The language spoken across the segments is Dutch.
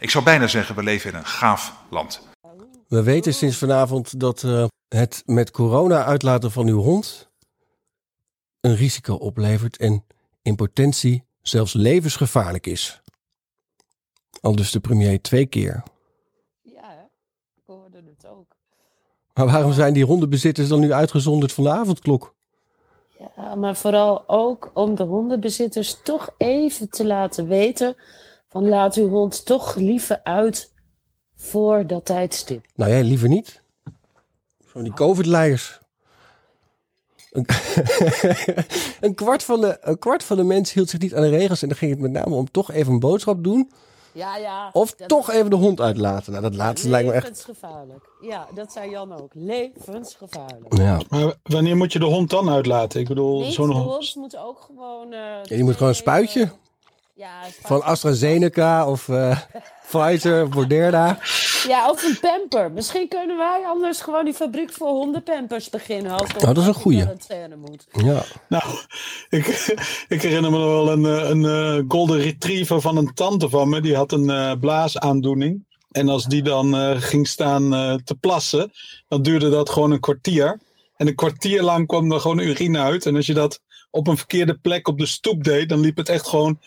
Ik zou bijna zeggen, we leven in een gaaf land. We weten sinds vanavond dat uh, het met corona uitlaten van uw hond een risico oplevert en in potentie zelfs levensgevaarlijk is. Al dus de premier twee keer. Ja, ik hoorde het ook. Maar waarom zijn die hondenbezitters dan nu uitgezonderd van de avondklok? Ja, maar vooral ook om de hondenbezitters toch even te laten weten van laat uw hond toch liever uit voor dat tijdstip. Nou ja, liever niet. Zo die covid-leiers. Een, een, kwart van de, een kwart van de mensen hield zich niet aan de regels. En dan ging het met name om toch even een boodschap doen. Ja, ja. Of toch even de hond uitlaten. Nou, dat laatste lijkt me echt... Levensgevaarlijk. Ja, dat zei Jan ook. Levensgevaarlijk. Ja. Maar wanneer moet je de hond dan uitlaten? Ik bedoel, zo'n de hond... hond moet ook gewoon... eh, Ja, die moet gewoon een spuitje. Ja. Van AstraZeneca of eh, Pfizer of Moderna. Ja, of een pamper. Misschien kunnen wij anders gewoon die fabriek voor hondenpampers beginnen. Als Nou, dat is een goeie. moet. Ja. Nou, ik, ik herinner me nog wel een, eh, een, eh, golden retriever van een tante van me. Die had een eh, blaasaandoening. En als die dan eh, ging staan eh, te plassen, dan duurde dat gewoon een kwartier. En een kwartier lang kwam er gewoon urine uit. En als je dat op een verkeerde plek op de stoep deed, dan liep het echt gewoon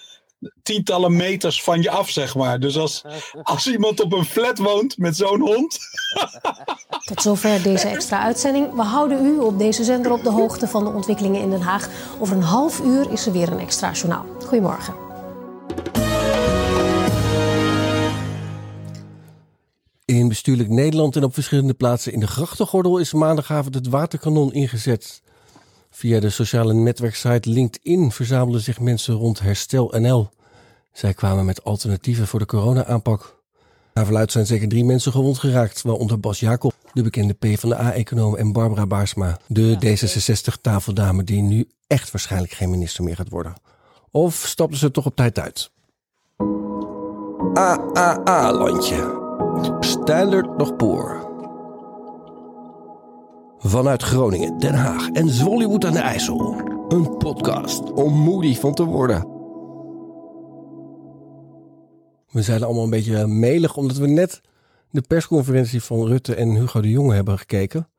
tientallen meters van je af, zeg maar. Dus als, als iemand op een flat woont met zo'n hond, Tot zover deze extra uitzending. We houden u op deze zender op de hoogte van de ontwikkelingen in Den Haag. Over een half uur is er weer een extra journaal. Goedemorgen. In bestuurlijk Nederland en op verschillende plaatsen in de grachtengordel is maandagavond het waterkanon ingezet. Via de sociale netwerksite LinkedIn verzamelden zich mensen rond Herstel NL. Zij kwamen met alternatieven voor de corona-aanpak. Naar verluid zijn zeker drie mensen gewond geraakt, waaronder Bas Jacob, de bekende PvdA-econoom, en Barbara Baarsma, de D66-tafeldame die nu echt waarschijnlijk geen minister meer gaat worden. Of stapten ze toch op tijd uit? AAA-landje. Standard nog poor. Vanuit Groningen, Den Haag en Zwollywood aan de IJssel. Een podcast om moody van te worden. We zijn allemaal een beetje melig omdat we net de persconferentie van Rutte en Hugo de Jonge hebben gekeken.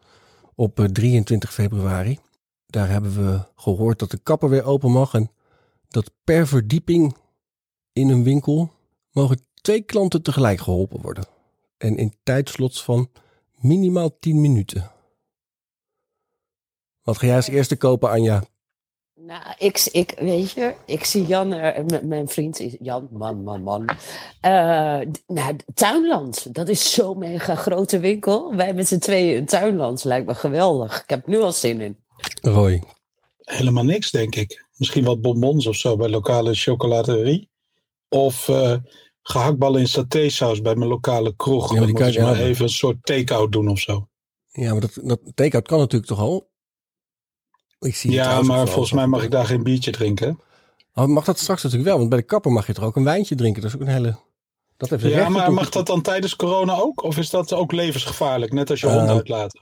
Op eh, 23 februari. Daar hebben we gehoord dat de kapper weer open mag. En dat per verdieping in een winkel mogen twee klanten tegelijk geholpen worden. En in tijdslots van minimaal 10 minuten. Wat ga jij als eerste kopen, Anja? Nou, ik, ik, weet je, ik zie Jan, er, m- mijn vriend is Jan, man, man, man. Eh, d- nou, Tuinland, dat is zo'n mega grote winkel. Wij met z'n tweeën in Tuinland, lijkt me geweldig. Ik heb nu al zin in. Roy. helemaal niks, denk ik. Misschien wat bonbons of zo bij lokale chocolaterie. Of eh gehaktballen in satésaus bij mijn lokale kroeg. Ja, maar die Dan kan je maar even een soort take-out doen of zo. Ja, maar dat, dat take-out kan natuurlijk toch al? Ik zie Ja, maar volgens mij mag ik daar geen biertje drinken. Oh, mag dat straks natuurlijk wel, want bij de kapper mag je toch ook een wijntje drinken. Dat is ook een hele... Dat heeft Ja, maar mag dat dan tijdens corona ook? Of is dat ook levensgevaarlijk, net als je Eh, hond uitlaten?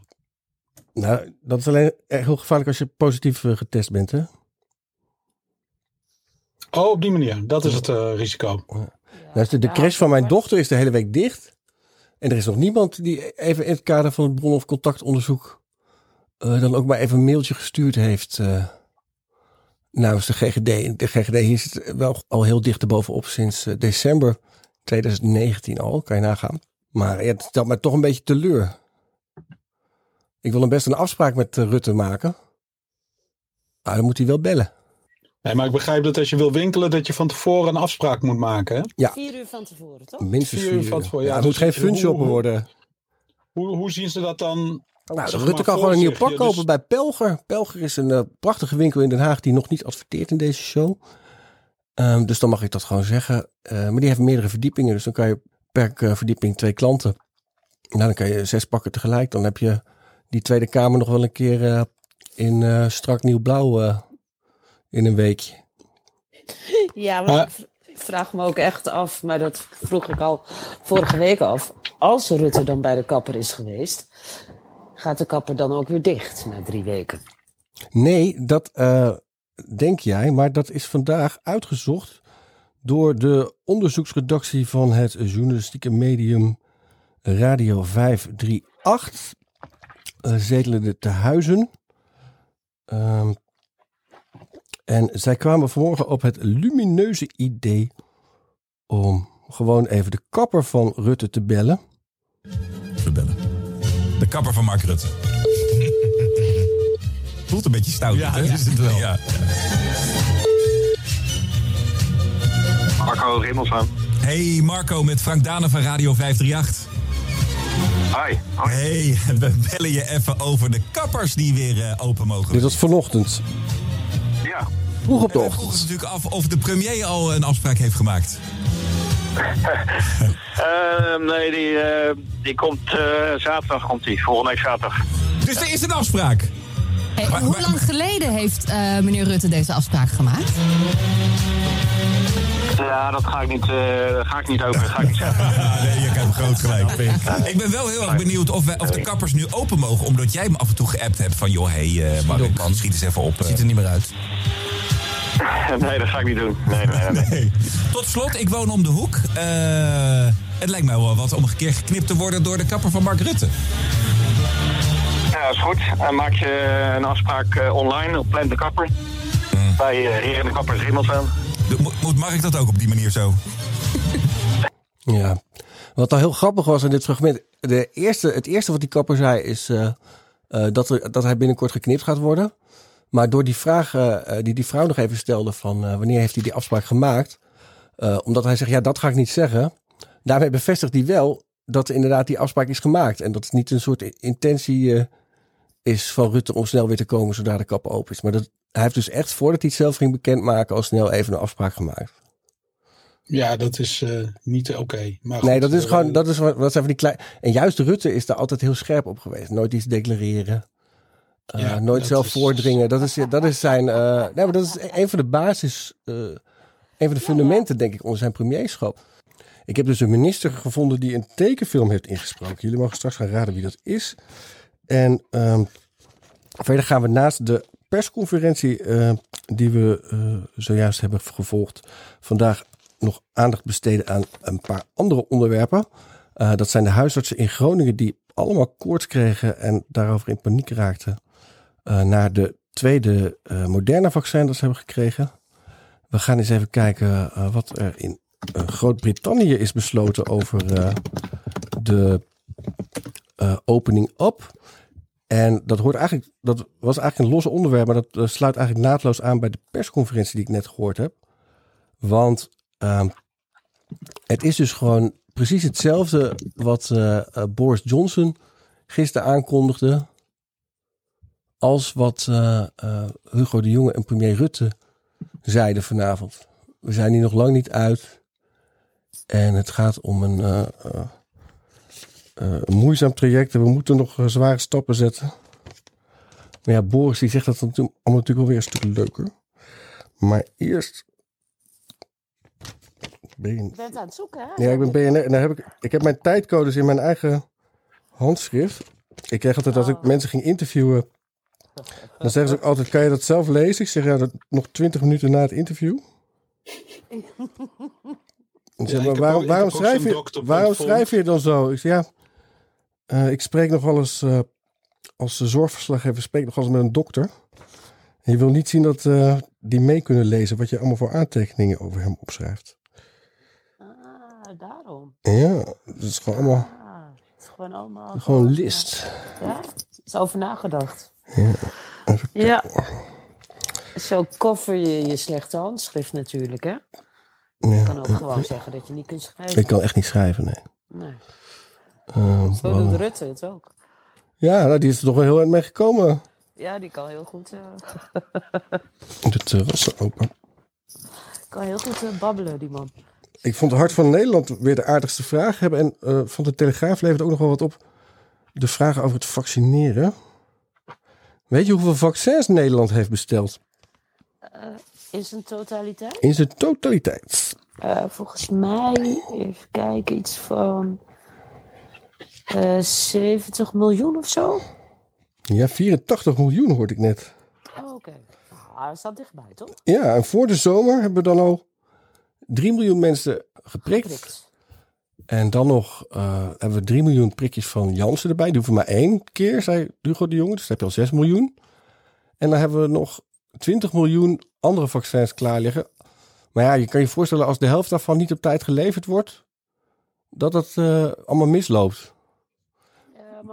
Nou, dat is alleen echt heel gevaarlijk als je positief eh, getest bent, hè? Oh, op die manier. Dat is het eh, risico. Nou, de, de crash van mijn dochter is de hele week dicht. En er is nog niemand die even in het kader van het bron- of contactonderzoek eh, dan ook maar even een mailtje gestuurd heeft eh, namens de GGD. De GGD hier zit wel al heel dicht erbovenop sinds eh, december 2019 al, kan je nagaan. Maar ja, het stelt mij toch een beetje teleur. Ik wil hem best een afspraak met Rutte maken. Maar dan moet hij wel bellen. Nee, maar ik begrijp dat als je wil winkelen, dat je van tevoren een afspraak moet maken. Hè? Ja, Vier uur van tevoren, toch? minstens Vier vier uur van tevoren, Ja, ja, het moet dus geen funshopper hoe- worden. Hoe, hoe zien ze dat dan? Nou, Zeg Rutte kan voor gewoon een nieuw pak ja, kopen dus- bij Pelger. Pelger is een eh, prachtige winkel in Den Haag die nog niet adverteert in deze show. Ehm, dus dan mag ik dat gewoon zeggen. Eh, maar die heeft meerdere verdiepingen. Dus dan kan je per eh, verdieping twee klanten. Nou, dan kan je zes pakken tegelijk. Dan heb je die Tweede Kamer nog wel een keer eh, in eh, strak nieuw blauw eh, in een weekje. Ja, maar v- ik vraag me ook echt af, maar dat vroeg ik al vorige week af. Als Rutte dan bij de kapper is geweest, gaat de kapper dan ook weer dicht na drie weken? Nee, dat eh, denk jij. Maar dat is vandaag uitgezocht Door de onderzoeksredactie van het journalistieke medium Radio 538 uh, zetelen de tehuizen. Um, en zij kwamen vanmorgen op het lumineuze idee om gewoon even de kapper van Rutte te bellen. Kapper van Mark Rutte. Voelt een beetje stout, Ja, hè? dat is het wel. Ja. Marco Rimmelsman. Hey Marco, met Frank Danen van Radio 538. Hi. Hoi. Hey, we bellen je even over de kappers die weer eh, open mogen. Dit was vanochtend, Ja. vroeg op de We ochtend. vroegen ons natuurlijk af of de premier al een afspraak heeft gemaakt. Eh, nee, die, eh, die komt eh, zaterdag, komt die. Volgende week zaterdag. Dus er is een afspraak. Hey, Maar- hoe maar- lang geleden heeft eh, meneer Rutte deze afspraak gemaakt? Ja, dat ga ik niet, eh, dat ga ik niet over. Dat ga ik niet zeggen. Nee, je hebt groot gelijk. Ik ben wel heel erg benieuwd of, wij, of de kappers nu open mogen. Omdat jij me af en toe geappt hebt van... joh, hé hey, Mark, op, man. schiet eens even op. Ziet er niet meer uit. nee, dat ga ik niet doen. Nee, nee, nee. nee. Nee. Tot slot, ik woon om de hoek. Eh, het lijkt mij wel wat om een keer geknipt te worden door de kapper van Mark Rutte. Ja, dat is goed. Dan maak je een afspraak eh, online op Plan de Kapper. Bij uh, Heren de Kapper mo- Moet Mark dat ook op die manier zo? Ja. Wat al heel grappig was in dit fragment. De eerste, het eerste wat die kapper zei is eh, eh, dat, er, dat hij binnenkort geknipt gaat worden. Maar door die vraag eh, eh, die die vrouw nog even stelde van eh, wanneer heeft hij die afspraak gemaakt. eh, omdat hij zegt ja dat ga ik niet zeggen. Daarmee bevestigt hij wel dat er inderdaad die afspraak is gemaakt. En dat het niet een soort intentie eh, is van Rutte om snel weer te komen zodra de kap open is. Maar dat, hij heeft dus echt voordat hij het zelf ging bekendmaken al snel even een afspraak gemaakt. Ja, dat is eh, niet oké. Maar Nee, goed, dat is eh, gewoon, dat is wat, zijn van die klein. En juist Rutte is daar altijd heel scherp op geweest. Nooit iets declareren. Uh, Ja, nooit zelf is- voordringen. Dat is, dat is zijn. Nee, maar dat is een van de basis. Een van de fundamenten, denk ik, onder zijn premierschap. Ik heb dus een minister gevonden die een tekenfilm heeft ingesproken. Jullie mogen straks gaan raden wie dat is. En um, verder gaan we naast de persconferentie uh, die we uh, zojuist hebben gevolgd, vandaag nog aandacht besteden aan een paar andere onderwerpen. Uh, dat zijn de huisartsen in Groningen die allemaal koorts kregen en daarover in paniek raakten. Uh, naar de tweede moderne vaccin dat ze hebben gekregen. We gaan eens even kijken wat er in Groot-Brittannië is besloten over uh, de uh, opening up. En dat, hoort eigenlijk, dat was eigenlijk een losse onderwerp, maar dat sluit eigenlijk naadloos aan bij de persconferentie die ik net gehoord heb. Want uh, het is dus gewoon precies hetzelfde wat Boris Johnson gisteren aankondigde. Als wat Hugo de Jonge en premier Rutte zeiden vanavond. We zijn hier nog lang niet uit. En het gaat om een, uh, een moeizaam traject. En we moeten nog zware stappen zetten. Maar ja, Boris die zegt dat allemaal natuurlijk wel weer een stuk leuker. Maar eerst Ben je bent aan het zoeken, hè? Ja, ik ben BNR. En daar heb ik, ik heb mijn tijdcodes in mijn eigen handschrift. Ik kreeg altijd, als ik mensen ging interviewen, dan zeggen ze ook altijd, kan je dat zelf lezen? Ik zeg, ja, dat nog twintig minuten na het interview. En zeg, maar waarom, waarom, schrijf je, waarom schrijf je dan zo? Ik zeg, ja, uh, ik spreek nog wel eens, uh, als zorgverslaggever, spreek nog wel eens met een dokter. En je wil niet zien dat uh, die mee kunnen lezen wat je allemaal voor aantekeningen over hem opschrijft. Ah, daarom. Ja, dat is gewoon allemaal. Ah, het is gewoon allemaal. Gewoon list. Ja, is over nagedacht. Ja. Ja. Zo koffer je je slechte handschrift natuurlijk, hè? Ja. Je kan ook gewoon zeggen dat je niet kunt schrijven. Ik kan echt niet schrijven, nee. Nee. Uh, Zo doet Rutte het ook. Ja, nou, die is er toch wel heel eind mee gekomen. Ja, die kan heel goed. Uh... De terrassen open. Kan heel goed uh, babbelen, die man. Ik vond het Hart van Nederland weer de aardigste vraag hebben. En uh, van de Telegraaf levert ook nog wel wat op. De vragen over het vaccineren. Weet je hoeveel vaccins Nederland heeft besteld? Uh, in zijn totaliteit? In zijn totaliteit. Uh, volgens mij, even kijken, iets van uh, 70 miljoen of zo. Ja, 84 miljoen hoorde ik net. Oh, Oké, okay. ah, dat staat dichtbij, toch? Ja, en voor de zomer hebben we dan al 3 miljoen mensen geprikt. Prikt. En dan nog eh, hebben we 3 miljoen prikjes van Janssen erbij. Die hoeven maar één keer, zei Hugo de Jonge. Dus dan heb je al 6 miljoen. En dan hebben we nog 20 miljoen andere vaccins klaar liggen. Maar ja, je kan je voorstellen als de helft daarvan niet op tijd geleverd wordt, dat het eh, allemaal misloopt.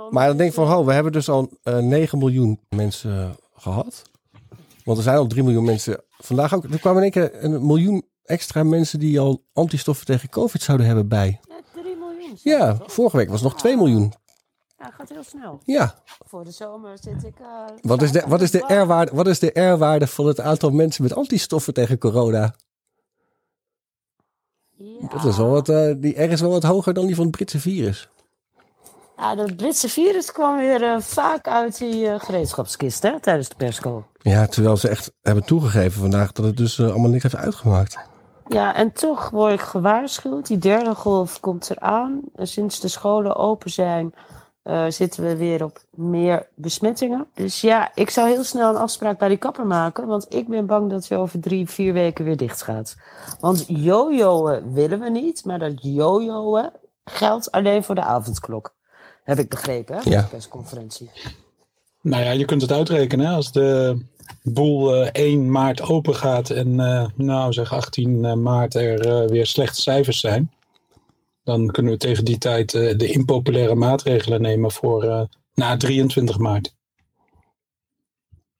Maar dan denk ik van, ho, we hebben dus al eh 9 miljoen mensen gehad. Want er zijn al 3 miljoen mensen. Vandaag ook, er kwamen in één keer een miljoen extra mensen die al antistoffen tegen COVID zouden hebben bij. Ja, 3 miljoen. Ja, vorige week was het nog 2 miljoen. Ja, gaat heel snel. Ja, Voor de zomer zit ik... eh, wat is de, wat is de R-waarde, wat is de R-waarde van het aantal mensen met antistoffen tegen corona? Ja. Dat is wel wat, eh, die R is wel wat hoger dan die van het Britse virus. Ja, dat Britse virus kwam weer eh, vaak uit die gereedschapskist hè, tijdens de persco. Ja, terwijl ze echt hebben toegegeven vandaag dat het dus allemaal niks heeft uitgemaakt. Ja, en toch word ik gewaarschuwd. Die derde golf komt eraan. Sinds de scholen open zijn, eh, zitten we weer op meer besmettingen. Dus ja, ik zou heel snel een afspraak bij die kapper maken. Want ik ben bang dat je over drie, vier weken weer dicht gaat. Want jojoen willen we niet. Maar dat jojoen geldt alleen voor de avondklok. Heb ik begrepen, hè? Ja. de persconferentie. Nou ja, je kunt het uitrekenen. hè. Als de boel eh, 1 maart open gaat en eh, nou zeg 18 maart er eh, weer slechte cijfers zijn. Dan kunnen we tegen die tijd eh, de impopulaire maatregelen nemen voor eh, na 23 maart.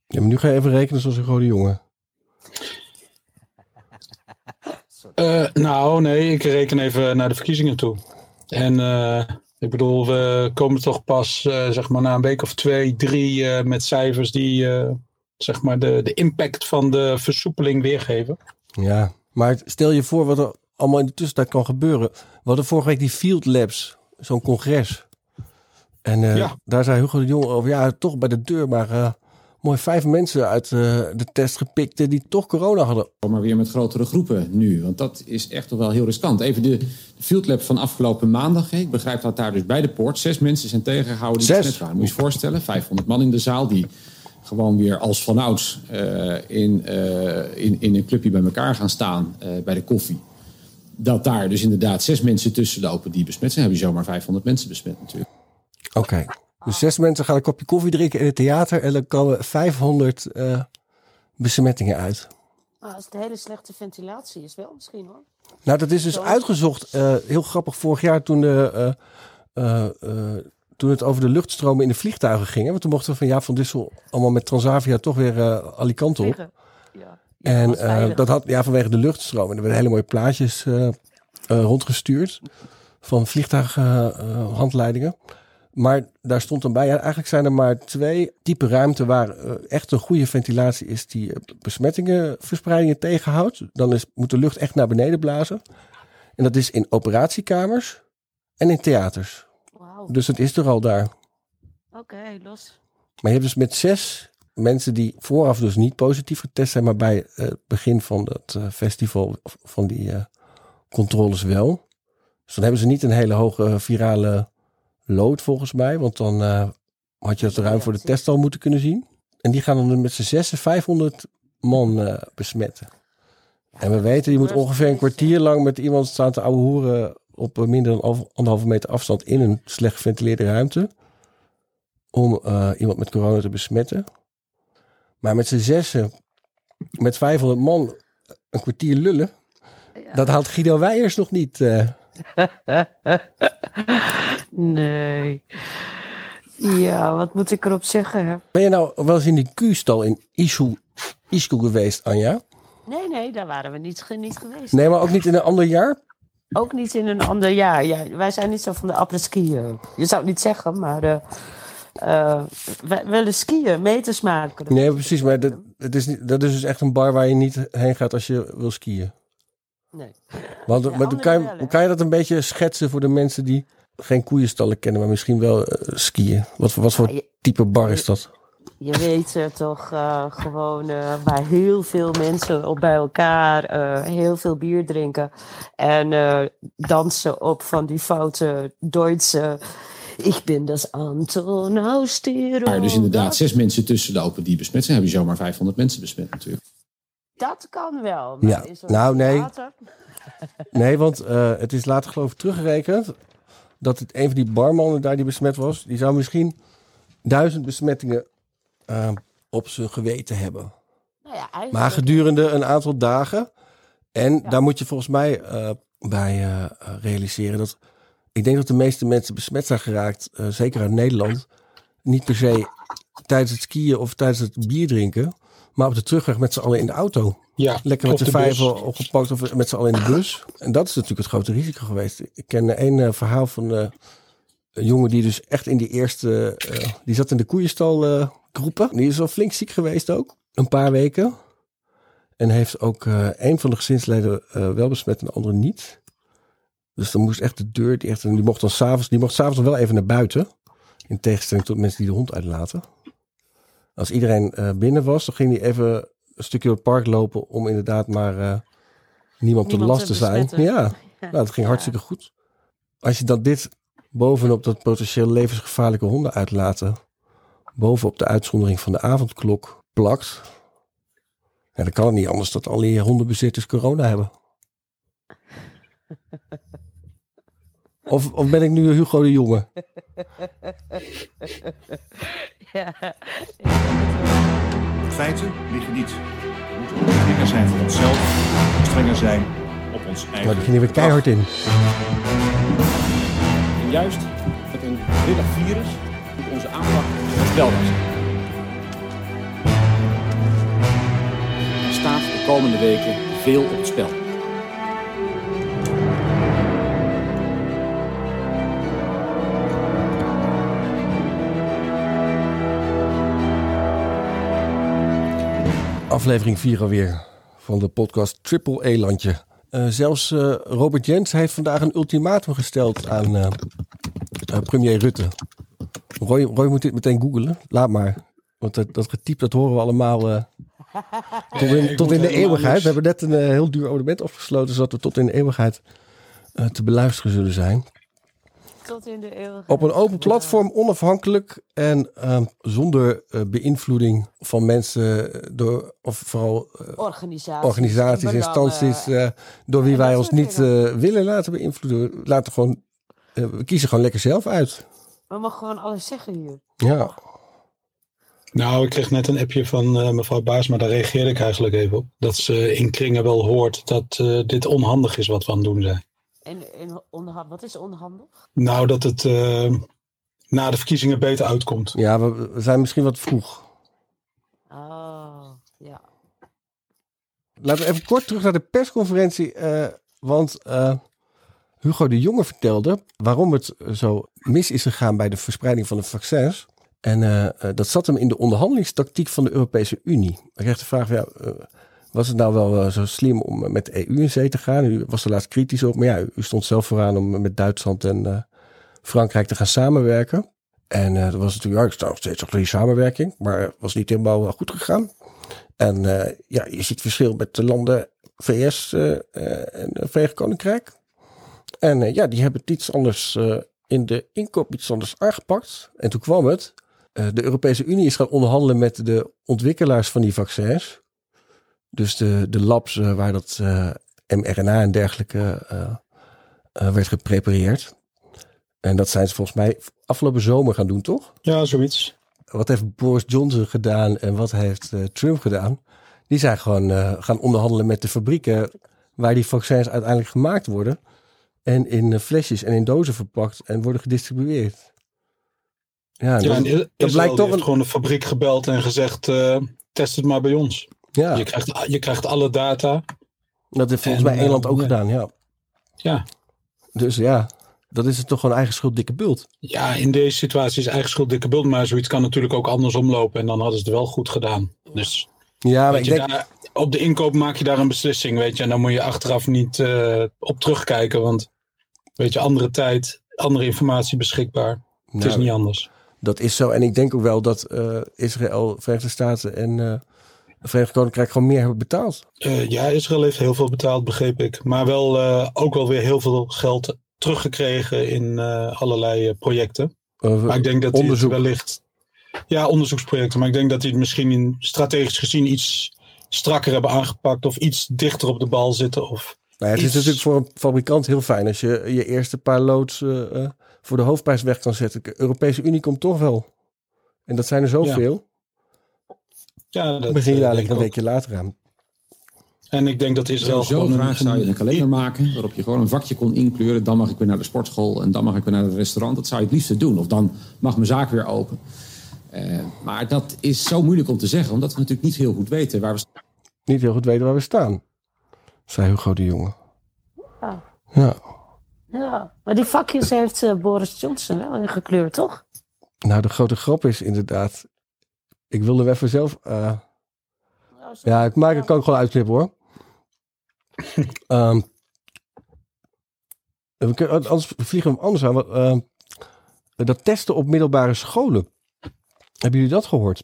Ja, maar nu ga je even rekenen zoals een rode jongen. Eh, nou, nee, ik reken even naar de verkiezingen toe. En ik bedoel, we komen toch pas zeg maar na een week of twee, drie met cijfers die zeg maar de, de impact van de versoepeling weergeven. Ja, maar stel je voor wat er allemaal in de tussentijd kan gebeuren. We hadden vorige week die Field Labs, zo'n congres. En eh, Ja. daar zei Hugo de Jong over, ja, toch bij de deur, maar eh, mooi vijf mensen uit eh, de test gepikt die toch corona hadden. maar weer met grotere groepen nu. Want dat is echt toch wel heel riskant. Even de, de Field Lab van afgelopen maandag. Ik begrijp dat daar dus bij de poort zes mensen zijn tegengehouden die Zes? besmet waren. Moet je je voorstellen, 500 man in de zaal die gewoon weer als vanouds eh in, eh, in, in een clubje bij elkaar gaan staan eh, bij de koffie. Dat daar dus inderdaad zes mensen tussen lopen die besmet zijn. Heb je zomaar 500 mensen besmet natuurlijk. Oké, dus zes mensen gaan een kopje koffie drinken in het theater en dan komen 500 eh, besmettingen uit. Maar als het hele slechte ventilatie is, wel misschien hoor. Nou, dat is dus Zo. uitgezocht. eh, heel grappig vorig jaar toen, de, eh, eh, eh, toen het over de luchtstromen in de vliegtuigen ging. hè, Want toen mochten we van ja van Dissel allemaal met Transavia toch weer eh Alicante op. En eh, dat had ja vanwege de luchtstroom. En er werden hele mooie plaatjes eh, eh, rondgestuurd van vliegtuighandleidingen. maar daar stond dan bij, ja, eigenlijk zijn er maar twee typen ruimte waar echt een goede ventilatie is die besmettingen, verspreidingen tegenhoudt. Dan is, moet de lucht echt naar beneden blazen. En dat is in operatiekamers en in theaters. Dus het is er al daar. oké, los. Maar je hebt dus met zes mensen die vooraf dus niet positief getest zijn, maar bij het begin van het eh, festival van die eh, controles wel. Dus dan hebben ze niet een hele hoge virale load volgens mij, want dan eh, had je het ruim voor de test al moeten kunnen zien. En die gaan dan met z'n zessen 500 man eh, besmetten. En we weten, je moet ongeveer een kwartier lang met iemand staan te ouwe hoeren op eh, minder dan anderhalve meter afstand in een slecht geventileerde ruimte. Om eh, iemand met corona te besmetten. Maar met z'n zessen, met 500 man, een kwartier lullen. Dat haalt Guido Weijers nog niet. eh. Nee. Ja, wat moet ik erop zeggen? Hè? Ben je nou wel eens in die Q-stal in Isku geweest, Anja? Nee, nee, daar waren we niet, niet geweest. Nee, maar ook niet in een ander jaar? Ook niet in een ander jaar. Ja, wij zijn niet zo van de après-ski. eh. Je zou het niet zeggen, maar eh wij willen skiën, meters maken. Nee, precies. Maar dat, het is niet, dat is dus echt een bar waar je niet heen gaat als je wil skiën. Nee. Want, Ja, maar kan, je, kan je dat een beetje schetsen voor de mensen die geen koeienstallen kennen, maar misschien wel eh, skiën? Wat, voor- wat voor Ja, je- type bar is dat? Je weet eh, toch eh, gewoon waar heel veel mensen op bij elkaar heel veel bier drinken. En dansen op van die foute Duitse. Ik ben das Anton aus der Maar dus inderdaad zes mensen tussen lopen die besmet zijn. Heb je zomaar 500 mensen besmet natuurlijk. Dat kan wel. maar Ja, nou, nee. Nee, want eh, het is later geloof ik teruggerekend dat het een van die barmannen daar die besmet was, die zou misschien duizend besmettingen eh, op zijn geweten hebben. Nou ja, eigenlijk- Maar gedurende een aantal dagen. En daar moet je volgens mij eh, bij realiseren dat ik denk dat de meeste mensen besmet zijn geraakt, eh, zeker uit Nederland, niet per se tijdens het skiën of tijdens het bier drinken, maar op de terugweg met z'n allen in de auto. Ja, Lekker met bus. vijver opgepakt of met z'n allen in de bus. En dat is natuurlijk het grote risico geweest. Ik ken één eh, verhaal van eh, een jongen die dus echt in die eerste... eh, die zat in de koeienstal eh, groepen. Die is al flink ziek geweest ook. Een paar weken. En heeft ook eh een van de gezinsleden eh, wel besmet en de andere niet. Dus dan moest echt de deur... Die, echt, die mocht dan s'avonds... Die mocht s'avonds wel even naar buiten. In tegenstelling tot mensen die de hond uitlaten. Als iedereen eh, binnen was, dan ging hij even een stukje door het park lopen om inderdaad maar eh, niemand, te last te zijn. Ja, nou, dat ging hartstikke goed. Als je dan dit bovenop dat potentieel levensgevaarlijke honden uitlaten, bovenop de uitzondering van de avondklok plakt, ja, dan kan het niet anders dat al die hondenbezitters corona hebben. Of, of ben ik nu Hugo de Jonge? ja. Feiten liggen niet. We moeten ook strenger zijn voor onszelf, strenger zijn op ons eigen. Nou, die ging er weer keihard in. En juist met een willig virus moet onze aanpak voorspelbaar zijn. Er staat de komende weken veel op het spel. Aflevering 4 alweer van de podcast Triple E-landje. Eh, zelfs eh, Robert Jens heeft vandaag een ultimatum gesteld aan eh, premier Rutte. Roy, Roy moet dit meteen googelen. Laat maar. Want dat, dat getypt, dat horen we allemaal tot in, tot in de eeuwigheid. We hebben net een heel duur abonnement afgesloten, zodat we tot in de eeuwigheid te beluisteren zullen zijn. Tot in de eeuwigheid. Op een open platform, onafhankelijk en ehm, zonder eh, beïnvloeding van mensen eh, door, of vooral eh, Organisaties. organisaties, en belangen. instanties, eh, door wie en wij ons niet eh, willen laten beïnvloeden. We Laten gewoon, eh, we kiezen gewoon lekker zelf uit. We mogen gewoon alles zeggen hier. Ja, Nou, ik kreeg net een appje van eh, mevrouw Baas, maar daar reageerde ik eigenlijk even op. Dat ze in kringen wel hoort dat eh, dit onhandig is wat we aan het doen zijn. En, en onderhand, wat is onhandig? Nou, dat het eh, na de verkiezingen beter uitkomt. ja we, we zijn misschien wat vroeg. Oh, ja. Laten we even kort terug naar de persconferentie. eh, want eh, Hugo de Jonge vertelde waarom het zo mis is gegaan bij de verspreiding van de vaccins. En dat zat hem in de onderhandelingstactiek van de Europese Unie. Hij kreeg de vraag, ja, eh, was het nou wel eh, zo slim om met de EU in zee te gaan? U was er laatst kritisch op, maar ja, u stond zelf vooraan om met Duitsland en eh, Frankrijk te gaan samenwerken. En eh dat was natuurlijk, ja, sta nog steeds achter die samenwerking, maar het was niet helemaal goed gegaan. En ja, je ziet verschil met de landen VS en Verenigd Koninkrijk. En ja, die hebben het iets anders in de inkoop iets anders aangepakt. En toen kwam het. de Europese Unie is gaan onderhandelen met de ontwikkelaars van die vaccins. Dus de, de labs eh, waar dat eh, mRNA en dergelijke eh, werd geprepareerd. En dat zijn ze volgens mij afgelopen zomer gaan doen, toch? Ja, zoiets. wat heeft Boris Johnson gedaan en wat heeft Trump gedaan? Die zijn gewoon gaan onderhandelen met de fabrieken waar die vaccins uiteindelijk gemaakt worden. En in flesjes en in dozen verpakt en worden gedistribueerd. Ja, Ja, dat, en blijkt toch een... gewoon de fabriek gebeld en gezegd, test het maar bij ons. Ja, Je, krijgt, je krijgt alle data. dat heeft volgens en, mij Engeland eh, ook ja. gedaan, ja. Ja. Dus ja, dat is het toch gewoon eigen schuld dikke bult. ja, in deze situatie is eigen schuld dikke bult, maar zoiets kan natuurlijk ook andersom lopen. En dan hadden ze het wel goed gedaan. Dus Ja, maar ik denk... daar, op de inkoop maak je daar een beslissing, weet je. En dan moet je achteraf niet eh, op terugkijken, want weet je, andere tijd, andere informatie beschikbaar. Het is Nou, niet anders. Dat is zo. En ik denk ook wel dat eh, Israël, Verenigde Staten en Verenigd Koninkrijk gewoon meer hebben betaald. Eh, ja, Israël heeft heel veel betaald, begreep ik. Maar wel eh, ook wel weer heel veel geld teruggekregen in eh, allerlei projecten. Maar ik denk dat onderzoek. wellicht... Ja, onderzoeksprojecten. Maar ik denk dat die het misschien in, strategisch gezien iets strakker hebben aangepakt. Of iets dichter op de bal zitten. Of Nou ja, het is Iets- natuurlijk voor een fabrikant heel fijn als je je eerste paar loods voor de hoofdprijs weg kan zetten. De Europese Unie komt toch wel. En dat zijn er zoveel. Ja, dat Dan begin je eh, dadelijk denk een weekje later aan. En ik denk dat Israël Zo gewoon graag zou je een kalender maken waarop je gewoon een vakje kon inkleuren. Dan mag ik weer naar de sportschool en dan mag ik weer naar het restaurant. Dat zou je het liefste doen. Of dan mag mijn zaak weer open. Eh, maar dat is zo moeilijk om te zeggen, omdat we natuurlijk niet heel goed weten waar we Niet heel goed weten waar we staan, zei Hugo de Jonge. Ja. Ja, Ja, maar die vakjes heeft eh, Boris Johnson wel ingekleurd, toch? nou de grote grap is inderdaad. Ik wilde even zelf. eh, ja, ik maak, ik kan ik gewoon uitknippen hoor. Ehm, we kunnen- anders vliegen we hem anders aan. want, ehm, dat testen op middelbare scholen. Hebben jullie dat gehoord?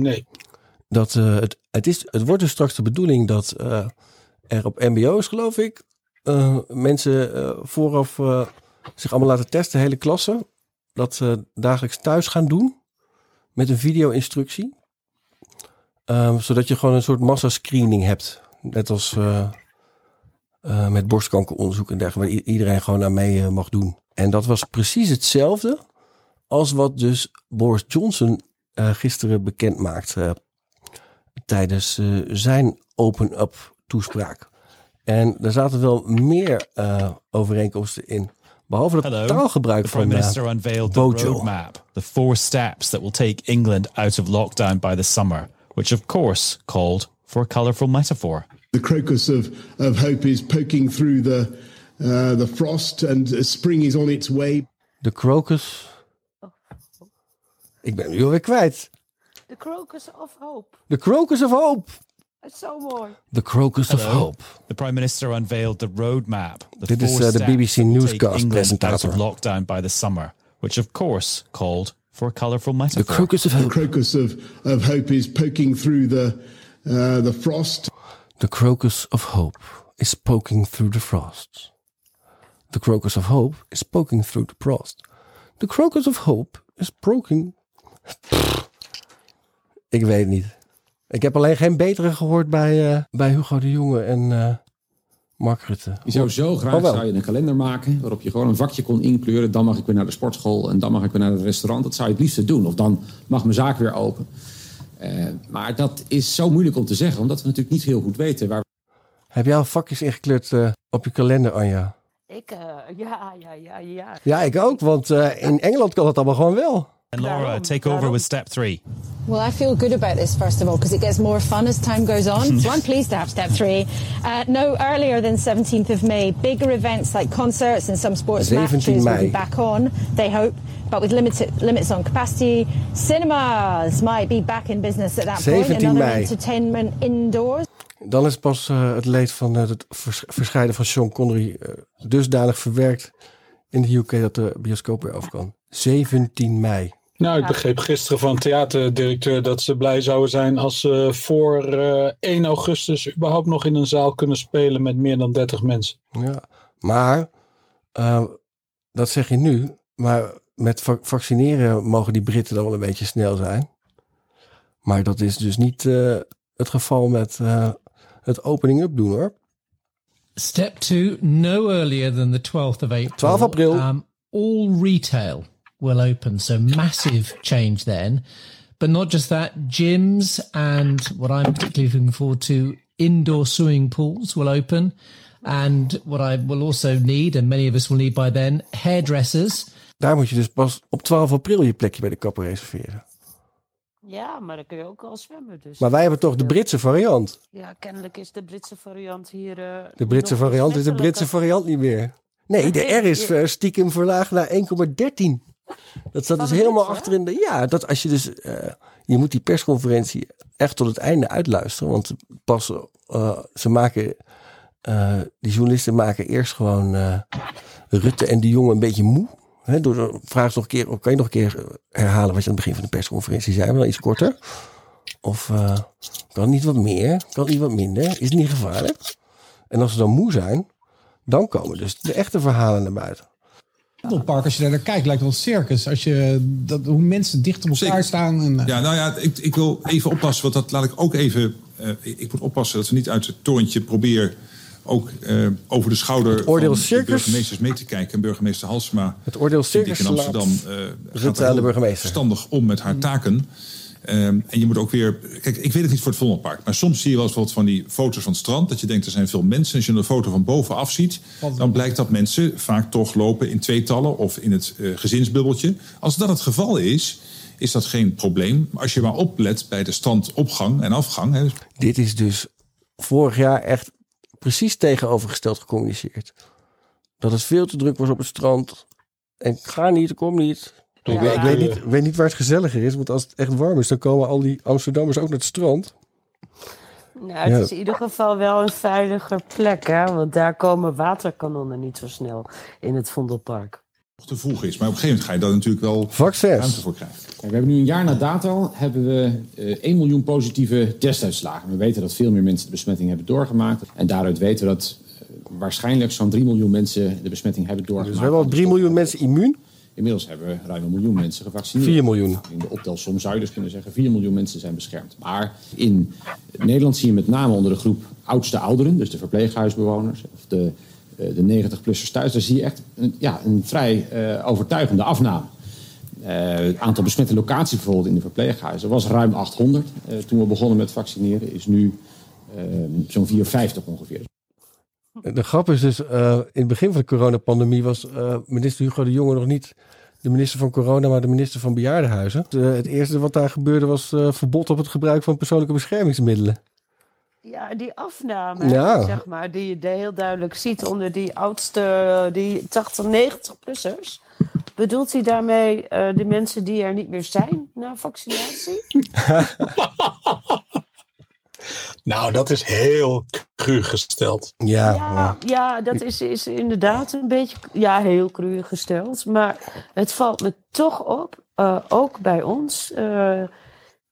Nee. Dat, eh, het, het, is, het wordt dus straks de bedoeling dat eh, er op MBO's, geloof ik, eh, mensen eh, vooraf eh, zich allemaal laten testen, hele klassen. Dat ze dagelijks thuis gaan doen met een video-instructie. Ehm, zodat je gewoon een soort massascreening hebt. Net als eh, eh, met borstkankeronderzoek en dergelijke, waar iedereen gewoon aan mee eh, mag doen. En dat was precies hetzelfde als wat dus Boris Johnson gisteren bekend maakte tijdens zijn open-up toespraak. En daar zaten wel meer overeenkomsten in. Behalve het taalgebruik van Bojo. Roadmap, the four steps that will take England out of lockdown by the summer, which of course called for a colourful metaphor. The crocus of, of hope is poking through the, uh, the frost, and uh, spring is on its way. De crocus. Ik ben nu alweer kwijt. The Crocus of Hope. De crocus of hope. Dat is zo mooi. The crocus of Hello. hope. The Prime Minister unveiled the roadmap, the Dit is, four eh, de BBC that will take Newscast England out presentator. of lockdown by the summer, which of course called for a colourful The metaphor. crocus of The crocus of, of hope is poking through the, uh, the frost. The crocus of hope is poking through the frost. The crocus of hope is poking through the frost. The crocus of hope is poking. Ik weet het niet. Ik heb alleen geen betere gehoord bij, eh, bij Hugo de Jonge en eh, Mark Rutte. Je zou zo graag Oh, zou je een kalender maken waarop je gewoon een vakje kon inkleuren. Dan mag ik weer naar de sportschool en dan mag ik weer naar het restaurant. Dat zou je het liefste doen. Of dan mag mijn zaak weer open. Eh, maar dat is zo moeilijk om te zeggen, omdat we natuurlijk niet heel goed weten waar Heb jij al vakjes ingekleurd eh, op je kalender, Anja? Ik, eh, ja, ja, ja, ja. Ja, ik ook, want eh, in Engeland kan dat allemaal gewoon wel. And Laura, take over with step three. Well, I feel good about this, first of all, because it gets more fun as time goes on. so I'm pleased to have step three. Uh, no earlier than 17th of May, bigger events like concerts and some sports 17 matches will May. be back on, they hope, but with limited limits on capacity. Cinemas might be back in business at that point. 17 Another May. entertainment indoors. Dan is pas eh, het leed van eh, het vers- verscheiden van Sean Connery eh, dusdanig verwerkt in de UK dat de bioscoop weer af kan. 17 mei. Nou, ik begreep gisteren van theaterdirecteur dat ze blij zouden zijn als ze voor eh, 1 augustus überhaupt nog in een zaal kunnen spelen met meer dan 30 mensen. Ja, maar eh, dat zeg je nu. Maar met va- vaccineren mogen die Britten dan wel een beetje snel zijn. Maar dat is dus niet eh, het geval met eh, het opening up doen hoor. Step two, no earlier than the 12th of April. 12 april. Um, all retail will open. So massive change then. But not just that, gyms and what I'm particularly looking forward to, indoor swimming pools will open. And what I will also need, and many of us will need by then, hairdressers. Daar moet je dus pas op 12 april je plekje bij de kapper reserveren. Ja, maar dan kun je ook al zwemmen. Dus. Maar wij hebben toch de Britse variant. Ja, kennelijk is de Britse variant hier. eh, De Britse variant is de. Britse variant niet meer. Nee, de R is eh, stiekem verlaagd naar 1,13. Dat staat dus helemaal Britse, achter in de... Ja, dat als je dus... eh, je moet die persconferentie echt tot het einde uitluisteren. Want pas... eh, ze maken... eh, die journalisten maken eerst gewoon Rutte en de jongen een beetje moe. Hè, door de vraag nog een keer... Kan je nog een keer herhalen wat je aan het begin van de persconferentie zei? Wel iets korter. Of kan niet wat meer? Kan niet wat minder? Is het niet gevaarlijk? En als ze dan moe zijn, dan komen dus de echte verhalen naar buiten. Park, als je daar naar kijkt, lijkt wel een circus. Als je, dat, hoe mensen dicht op elkaar staan. En, eh, Ja, nou ja, ik, ik wil even oppassen, want dat laat ik ook even. eh, ik moet oppassen dat we niet uit het torentje proberen ook eh, over de schouder Het oordeel van de circus. burgemeesters mee te kijken. En burgemeester Halsema Het oordeel circus in Amsterdam eh, Rutte gaat heel burgemeester. verstandig om met haar taken. Ehm, en je moet ook weer... Kijk, ik weet het niet voor het Vondelpark. Maar soms zie je wel eens wat van die foto's van het strand. Dat je denkt, er zijn veel mensen. Als je een foto van bovenaf ziet... dan blijkt dat mensen vaak toch lopen in tweetallen... of in het eh, gezinsbubbeltje. Als dat het geval is, is dat geen probleem. Maar als je maar oplet bij de strandopgang en afgang... Hè, Dit is dus vorig jaar echt precies tegenovergesteld gecommuniceerd. Dat het veel te druk was op het strand. En ik ga niet, ik kom niet. Ja. Ik, weet, ik weet niet, weet niet waar het gezelliger is. Want als het echt warm is, dan komen al die Amsterdammers ook naar het strand. Nou, het Ja. is in ieder geval wel een veiliger plek, hè? Want daar komen waterkanonnen niet zo snel in het Vondelpark. nog te vroeg is. Maar op een gegeven moment ga je daar natuurlijk wel ruimte voor krijgen. Kijk, we hebben nu een jaar na dato hebben we eh 1 miljoen positieve testuitslagen. We weten dat veel meer mensen de besmetting hebben doorgemaakt. En daaruit weten we dat eh, waarschijnlijk zo'n 3 miljoen mensen de besmetting hebben doorgemaakt. Dus we hebben al 3 miljoen mensen immuun. Inmiddels hebben we ruim een miljoen mensen gevaccineerd. 4 miljoen. In de optelsom zou je dus kunnen zeggen 4 miljoen mensen zijn beschermd. Maar in Nederland zie je met name onder de groep oudste ouderen, dus de verpleeghuisbewoners of de, eh, de 90-plussers thuis, daar zie je echt een, ja, een vrij eh, overtuigende afname. Eh, het aantal besmette locaties bijvoorbeeld in de verpleeghuizen was ruim 800 eh, toen we begonnen met vaccineren, is nu zo'n 450 ongeveer. De grap is dus, eh, in het begin van de coronapandemie was eh, minister Hugo de Jonge nog niet de minister van corona, maar de minister van bejaardenhuizen. Eh, het eerste wat daar gebeurde was eh, verbod op het gebruik van persoonlijke beschermingsmiddelen. Ja, die afname, Ja. zeg maar, die je heel duidelijk ziet onder die oudste, die 80, 90-plussers. Bedoelt hij daarmee eh, de mensen die er niet meer zijn na vaccinatie? Nou, dat is heel cru gesteld. Ja, Ja, ja dat is, is inderdaad een beetje ja, heel cru gesteld. Maar het valt me toch op, eh, ook bij ons eh,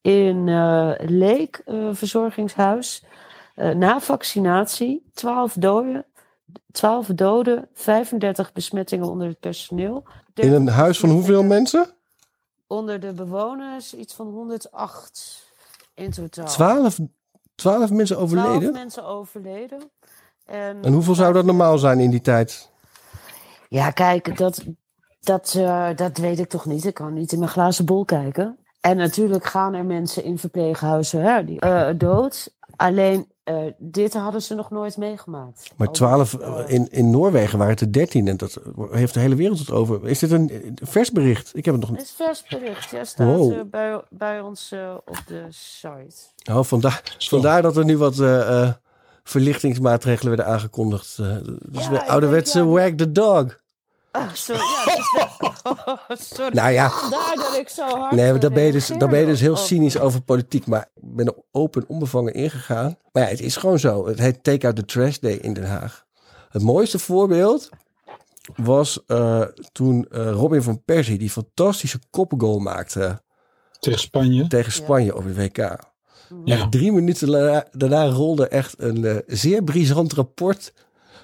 in eh, Leek eh, verzorgingshuis. eh, na vaccinatie 12 doden, 12 doden, 35 besmettingen onder het personeel. In een huis van hoeveel mensen? Onder de bewoners iets van 108 in totaal. 12, 12 mensen 12 overleden? mensen overleden. En, En hoeveel zou dat normaal zijn in die tijd? Ja, kijk, dat, dat, eh, dat weet ik toch niet. Ik kan niet in mijn glazen bol kijken. En natuurlijk gaan er mensen in verpleeghuizen hè, die, eh, dood. Alleen, eh, dit hadden ze nog nooit meegemaakt. Maar 12 in, in Noorwegen waren het er 13 en dat heeft de hele wereld het over. Is dit een eh, vers bericht? Ik heb het nog Het niet. is vers bericht. Ja, staat Wow. eh, bij, bij ons eh, op de site. Oh, vandaar, vandaar dat er nu wat eh, eh, verlichtingsmaatregelen werden aangekondigd. Eh, dus weer ouderwetse wag the dog. Sorry. Ja, dus- sorry. Nou ja. Vandaar dat ik zo hard Nee, dan ben je dus, dan ben je dus heel op- cynisch over politiek. Maar ik ben er open en onbevangen ingegaan. Maar ja, het is gewoon zo. Het heet Take Out the Trash Day in Den Haag. Het mooiste voorbeeld was eh, toen eh, Robin van Persie die fantastische koppengoal maakte. Tegen Spanje? Tegen Spanje op het WK. Ja. Echt drie minuten daarna, daarna rolde echt een eh, zeer brisant rapport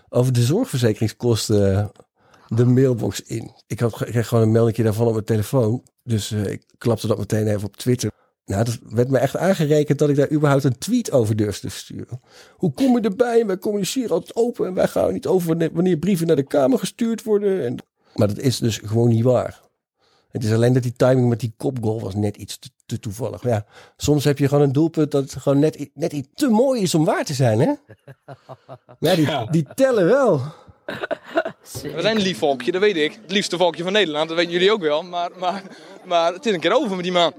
over de zorgverzekeringskosten de mailbox in. Ik, had, ik kreeg gewoon een melding daarvan op mijn telefoon. Dus eh, ik klapte dat meteen even op Twitter. Nou, dat werd me echt aangerekend dat ik daar überhaupt een tweet over durfde te sturen. Hoe kom je erbij? Wij communiceren altijd open en wij gaan niet over wanneer- brieven naar de Kamer gestuurd worden. En... Maar dat is dus gewoon niet waar. Het is alleen dat die timing met die kopgoal was net iets te, te toevallig. Ja, soms heb je gewoon een doelpunt dat het gewoon net, net iets te mooi is om waar te zijn, hè? Ja, die, die tellen wel. We zijn een lief volkje, dat weet ik. Het liefste volkje van Nederland, dat weten jullie ook wel. Maar, maar, maar het is een keer over met die man.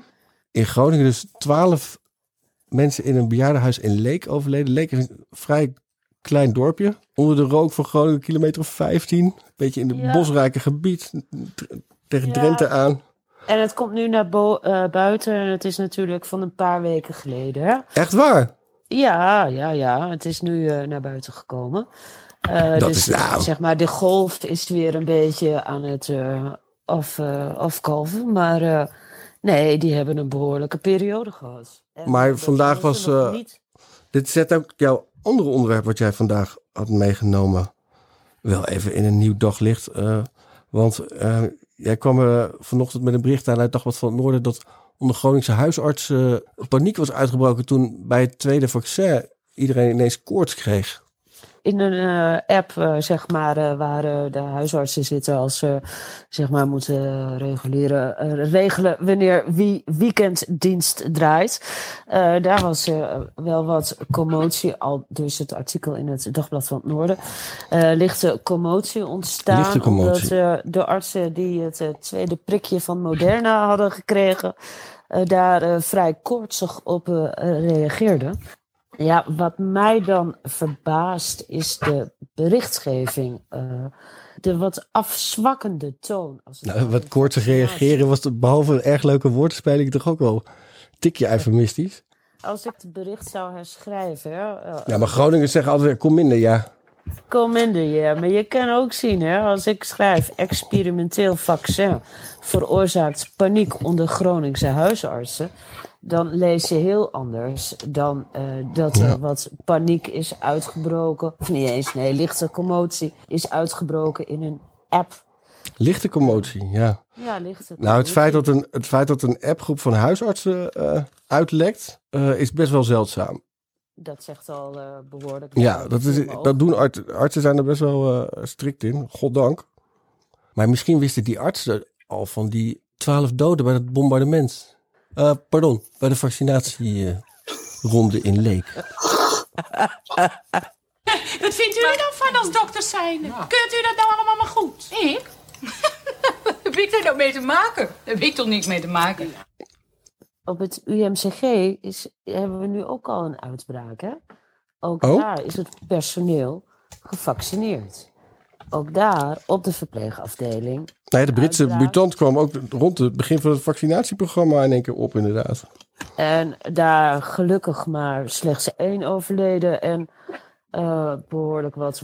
In Groningen dus twaalf mensen in een bejaardenhuis in Leek overleden. Leek is een vrij klein dorpje. Onder de rook van Groningen, kilometer of 15. Beetje in het Ja. bosrijke gebied. Tegen Ja. Drenthe aan. En het komt nu naar eh, buiten en het is natuurlijk van een paar weken geleden. Echt waar? Ja, ja, ja. Het is nu eh, naar buiten gekomen. Eh, Dat dus is nou- zeg maar, de golf is weer een beetje aan het af, eh, afkalven. Maar nee, die hebben een behoorlijke periode gehad. En Maar vandaag was... dit zet ook jouw andere onderwerp wat jij vandaag had meegenomen... wel even in een nieuw daglicht. want jij kwam vanochtend met een bericht aan uit Dagblad van het Noorden... dat onder Groningse huisartsen paniek was uitgebroken... toen bij het tweede vaccin iedereen ineens koorts kreeg. In een eh, app, eh, zeg maar, eh, waar de huisartsen zitten als ze zeg maar moeten reguleren, regelen wanneer wie weekenddienst draait. Daar was wel wat commotie, al dus het artikel in het Dagblad van het Noorden. Lichte commotie ontstaan. Lichte commotie. Omdat de artsen die het tweede prikje van Moderna hadden gekregen, daar vrij koortsig op eh, reageerden. Ja, wat mij dan verbaast is de berichtgeving. eh, de wat afzwakkende toon. Als Nou, wat koortsig reageren was het, behalve een erg leuke woordspeling toch ook wel tikje eufemistisch. Als ik het bericht zou herschrijven. hè, eh, Ja, maar Groningers zeggen altijd, kom minder, ja. Kom minder, ja. Maar je kan ook zien, hè, als ik schrijf experimenteel vaccin veroorzaakt paniek onder Groningse huisartsen, dan lees je heel anders dan eh, dat er Ja. wat paniek is uitgebroken. Of niet eens, nee, lichte commotie is uitgebroken in een app. Lichte commotie, ja. Ja, lichte Nou, het feit dat een, het feit dat een appgroep van huisartsen eh, uitlekt, eh, is best wel zeldzaam. Dat zegt al eh, behoorlijk. Ja, dat, is, dat doen artsen. Artsen zijn er best wel strikt in, goddank. Maar misschien wisten die artsen al van die twaalf doden bij het bombardement. Eh, pardon, bij de vaccinatieronde in Leek. Wat vindt u er dan van als dokter zijn? Keurt u dat nou allemaal maar goed? Ik? Heb ik er nou mee te maken? Heb ik toch niks mee te maken? Op het UMCG is, hebben we nu ook al een uitbraak. Hè? Ook Oh? daar is het personeel gevaccineerd. Ook daar op de verpleegafdeling. Nee, de Britse mutant kwam ook rond het begin van het vaccinatieprogramma in één keer op, inderdaad. En daar gelukkig maar slechts één overleden. En eh, behoorlijk wat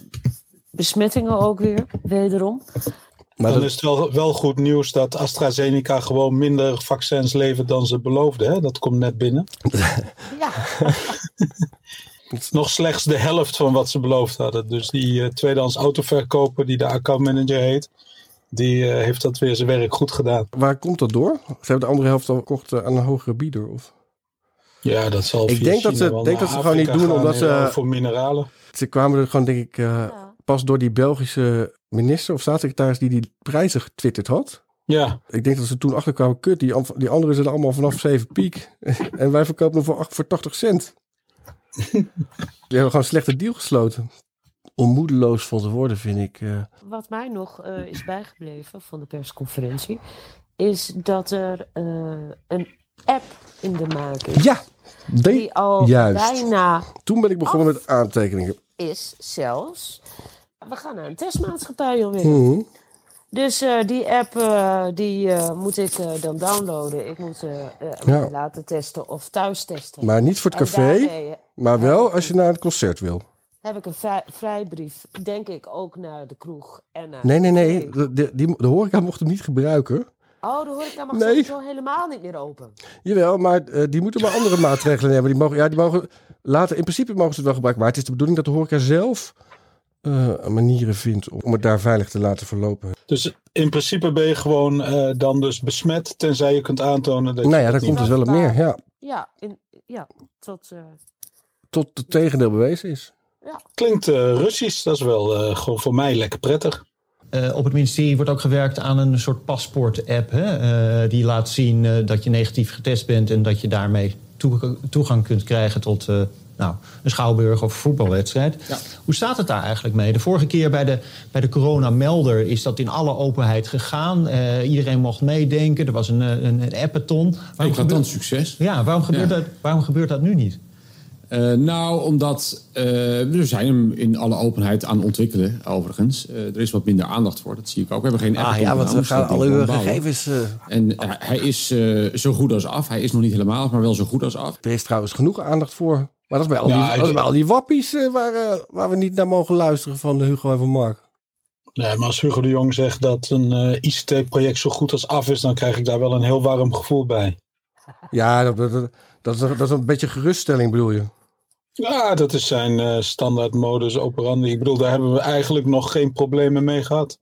besmettingen ook weer, wederom. Maar dan dat- is het wel, wel goed nieuws dat AstraZeneca gewoon minder vaccins levert dan ze beloofden. Hè? Dat komt net binnen. Ja. Nog slechts de helft van wat ze beloofd hadden. Dus die eh, tweedehands autoverkoper, die de accountmanager heet, die eh, heeft dat weer zijn werk goed gedaan. Waar komt dat door? Ze hebben de andere helft al gekocht eh, aan een hogere bieder? Of? Ja, dat zal Ik denk dat ze, wel denk dat ze gewoon niet doen omdat eh, ze... Voor mineralen. Ze kwamen er gewoon, denk ik, pas door die Belgische minister of staatssecretaris die die prijzen getwitterd had. Ja. Ik denk dat ze toen achterkwamen, kut, die, die anderen zitten allemaal vanaf 7 piek. en wij verkopen hem voor, acht- voor 80 cent. die hebben gewoon een slechte deal gesloten. Om moedeloos van te worden, vind ik. eh. Wat mij nog eh, is bijgebleven van de persconferentie, is dat er eh, een app in de maak is. Ja, die al juist. bijna Toen ben ik begonnen met aantekeningen. is zelfs. We gaan naar een testmaatschappij alweer. Mhm. Dus die app die moet ik dan downloaden. Ik moet Ja. laten testen of thuis testen. Maar niet voor het En café, daarmee maar wel als je naar het concert wil. Heb ik een vrij- vrijbrief, denk ik, ook naar de kroeg en naar Nee, nee, nee. De, de, die, de horeca mocht hem niet gebruiken. Oh, de horeca mag Nee. sowieso helemaal niet meer open. Jawel, maar eh, die moeten maar andere maatregelen hebben. Die mogen, ja, die mogen later, in principe mogen ze het wel gebruiken. Maar het is de bedoeling dat de horeca zelf eh, manieren vindt om het daar veilig te laten verlopen. Dus in principe ben je gewoon eh, dan dus besmet, tenzij je kunt aantonen dat je Nou ja, daar komt dus wel op neer. Ja, Ja, in, ja tot... eh, tot het tegendeel bewezen is. Klinkt eh, Russisch, dat is wel eh, gewoon voor mij lekker prettig. Eh, op het ministerie wordt ook gewerkt aan een soort paspoort-app. hè, eh, die laat zien eh, dat je negatief getest bent en dat je daarmee toe- toegang kunt krijgen tot eh, nou, een schouwburg of een voetbalwedstrijd. Hoe staat het daar eigenlijk mee? De vorige keer bij de, bij de coronamelder is dat in alle openheid gegaan. Eh, iedereen mocht meedenken. Er was een, een, een appeton. Waarom gebeurt- succes. Ja, waarom gebeurt, Ja. Dat, waarom gebeurt dat nu niet? Eh, nou, omdat eh, we zijn hem in alle openheid aan het ontwikkelen, overigens. Eh, er is wat minder aandacht voor, dat zie ik ook. We hebben geen Ah, app ja, want we gaan al uw gegevens, eh. En hij is eh, zo goed als af. Hij is nog niet helemaal, maar wel zo goed als af. Er is trouwens genoeg aandacht voor. Maar dat is bij al die, Ja, dat is bij al die wappies waar, waar we niet naar mogen luisteren van Hugo en van Mark. Nee, maar als Hugo de Jong zegt dat een eh, ICT-project zo goed als af is, dan krijg ik daar wel een heel warm gevoel bij. Ja, dat, dat, dat, dat is, dat is een beetje geruststelling bedoel je. Ja, dat is zijn eh, standaard modus operandi. Ik bedoel, daar hebben we eigenlijk nog geen problemen mee gehad.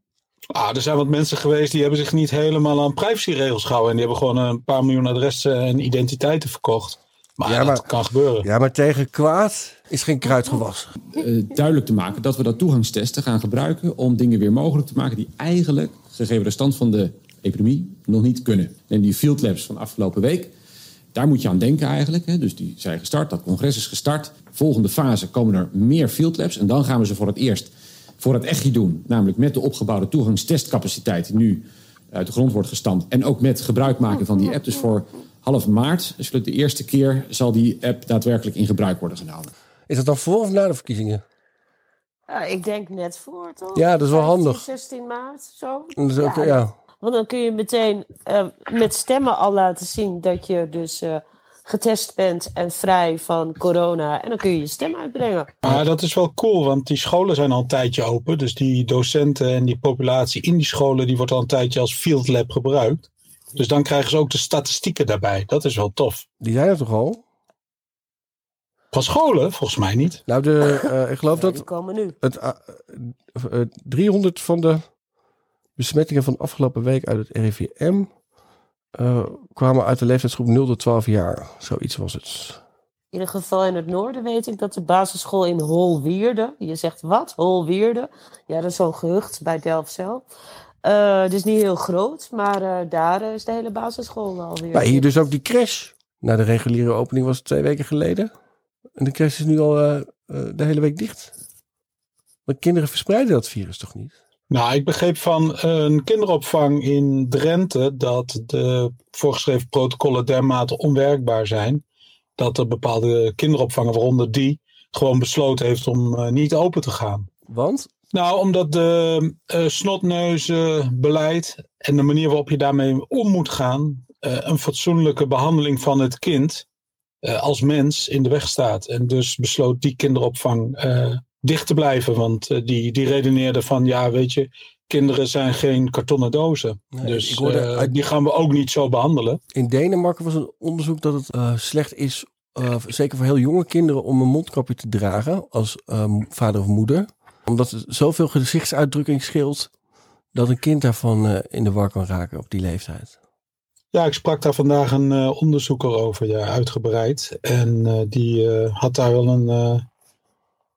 Ah, er zijn wat mensen geweest die hebben zich niet helemaal aan privacyregels gehouden. En die hebben gewoon een paar miljoen adressen en identiteiten verkocht. Maar Ja, dat kan gebeuren. Ja, maar tegen kwaad is geen kruid gewassen. eh, duidelijk te maken dat we dat toegangstesten gaan gebruiken om dingen weer mogelijk te maken die eigenlijk, gegeven de stand van de epidemie, nog niet kunnen. En die field labs van afgelopen week, daar moet je aan denken eigenlijk. Hè. Dus die zijn gestart, dat congres is gestart. Volgende fase komen er meer field labs en dan gaan we ze voor het eerst voor het echtje doen. Namelijk met de opgebouwde toegangstestcapaciteit die nu uit de grond wordt gestampt. En ook met gebruik maken van die app. Dus voor half maart, dus de eerste keer, zal die app daadwerkelijk in gebruik worden genomen. Is dat dan voor of na de verkiezingen? Ja, ik denk net voor, toch? Ja, dat is wel 15, handig. 16 maart, zo. Dat is ook- ja. Want dan kun je meteen eh, met stemmen al laten zien dat je dus eh, getest bent en vrij van corona. En dan kun je je stem uitbrengen. Maar dat is wel cool, want die scholen zijn al een tijdje open. Dus die docenten en die populatie in die scholen, die wordt al een tijdje als field lab gebruikt. Dus dan krijgen ze ook de statistieken daarbij. Dat is wel tof. Die zijn er toch al? Van scholen? Volgens mij niet. Nou, de, eh, ik geloof dat Die komen nu. het, eh, eh, 300 van de besmettingen van afgelopen week uit het RIVM eh, kwamen uit de leeftijdsgroep 0 tot 12 jaar. Zoiets was het. In ieder geval in het noorden weet ik dat de basisschool in Holwierde. Je zegt wat? Holwierde? Ja, dat is zo'n gehucht bij Delfzijl. Eh het is niet heel groot, maar eh, daar eh, is de hele basisschool alweer. Maar hier dus ook die crash. Na de reguliere opening was het twee weken geleden. En de crash is nu al eh, eh, de hele week dicht. Maar kinderen verspreiden dat virus toch niet? Nou, ik begreep van een kinderopvang in Drenthe dat de voorgeschreven protocollen dermate onwerkbaar zijn. Dat er bepaalde kinderopvangen, waaronder die, gewoon besloten heeft om eh, niet open te gaan. Want? Nou, omdat de eh snotneuzenbeleid en de manier waarop je daarmee om moet gaan, eh, een fatsoenlijke behandeling van het kind als mens in de weg staat. En dus besloot die kinderopvang dicht te blijven. Want eh, die, die redeneerde van, ja, weet je, kinderen zijn geen kartonnen dozen. dus eh, uit- die gaan we ook niet zo behandelen. In Denemarken was een onderzoek dat het eh, slecht is, zeker voor heel jonge kinderen, om een mondkapje te dragen als vader of moeder. Omdat het zoveel gezichtsuitdrukking scheelt dat een kind daarvan in de war kan raken op die leeftijd. Ja, ik sprak daar vandaag een onderzoeker over, ja, uitgebreid. En die had daar wel een,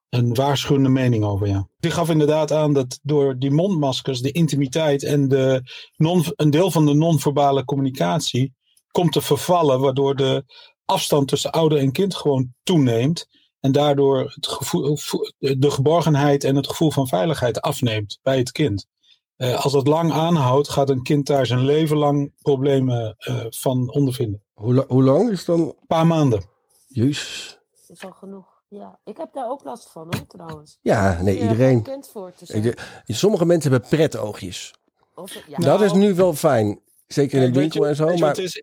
een waarschuwende mening over, ja. Die gaf inderdaad aan dat door die mondmaskers, de intimiteit en de non, een deel van de non-verbale communicatie komt te vervallen, waardoor de afstand tussen ouder en kind gewoon toeneemt. En daardoor het gevoel, de geborgenheid en het gevoel van veiligheid afneemt bij het kind. Eh, als dat lang aanhoudt, gaat een kind daar zijn leven lang problemen eh, van ondervinden. Hoe, la- hoe lang is het dan? Een paar maanden. Jezus. Dat is al genoeg. Ja, ik heb daar ook last van hoor, trouwens. Ja, nee, iedereen. er bekend voor te zijn. Ik de- sommige mensen hebben pretoogjes. Of- ja. dat is nu wel fijn. Zeker in de winkel en zo. Maar wat het is?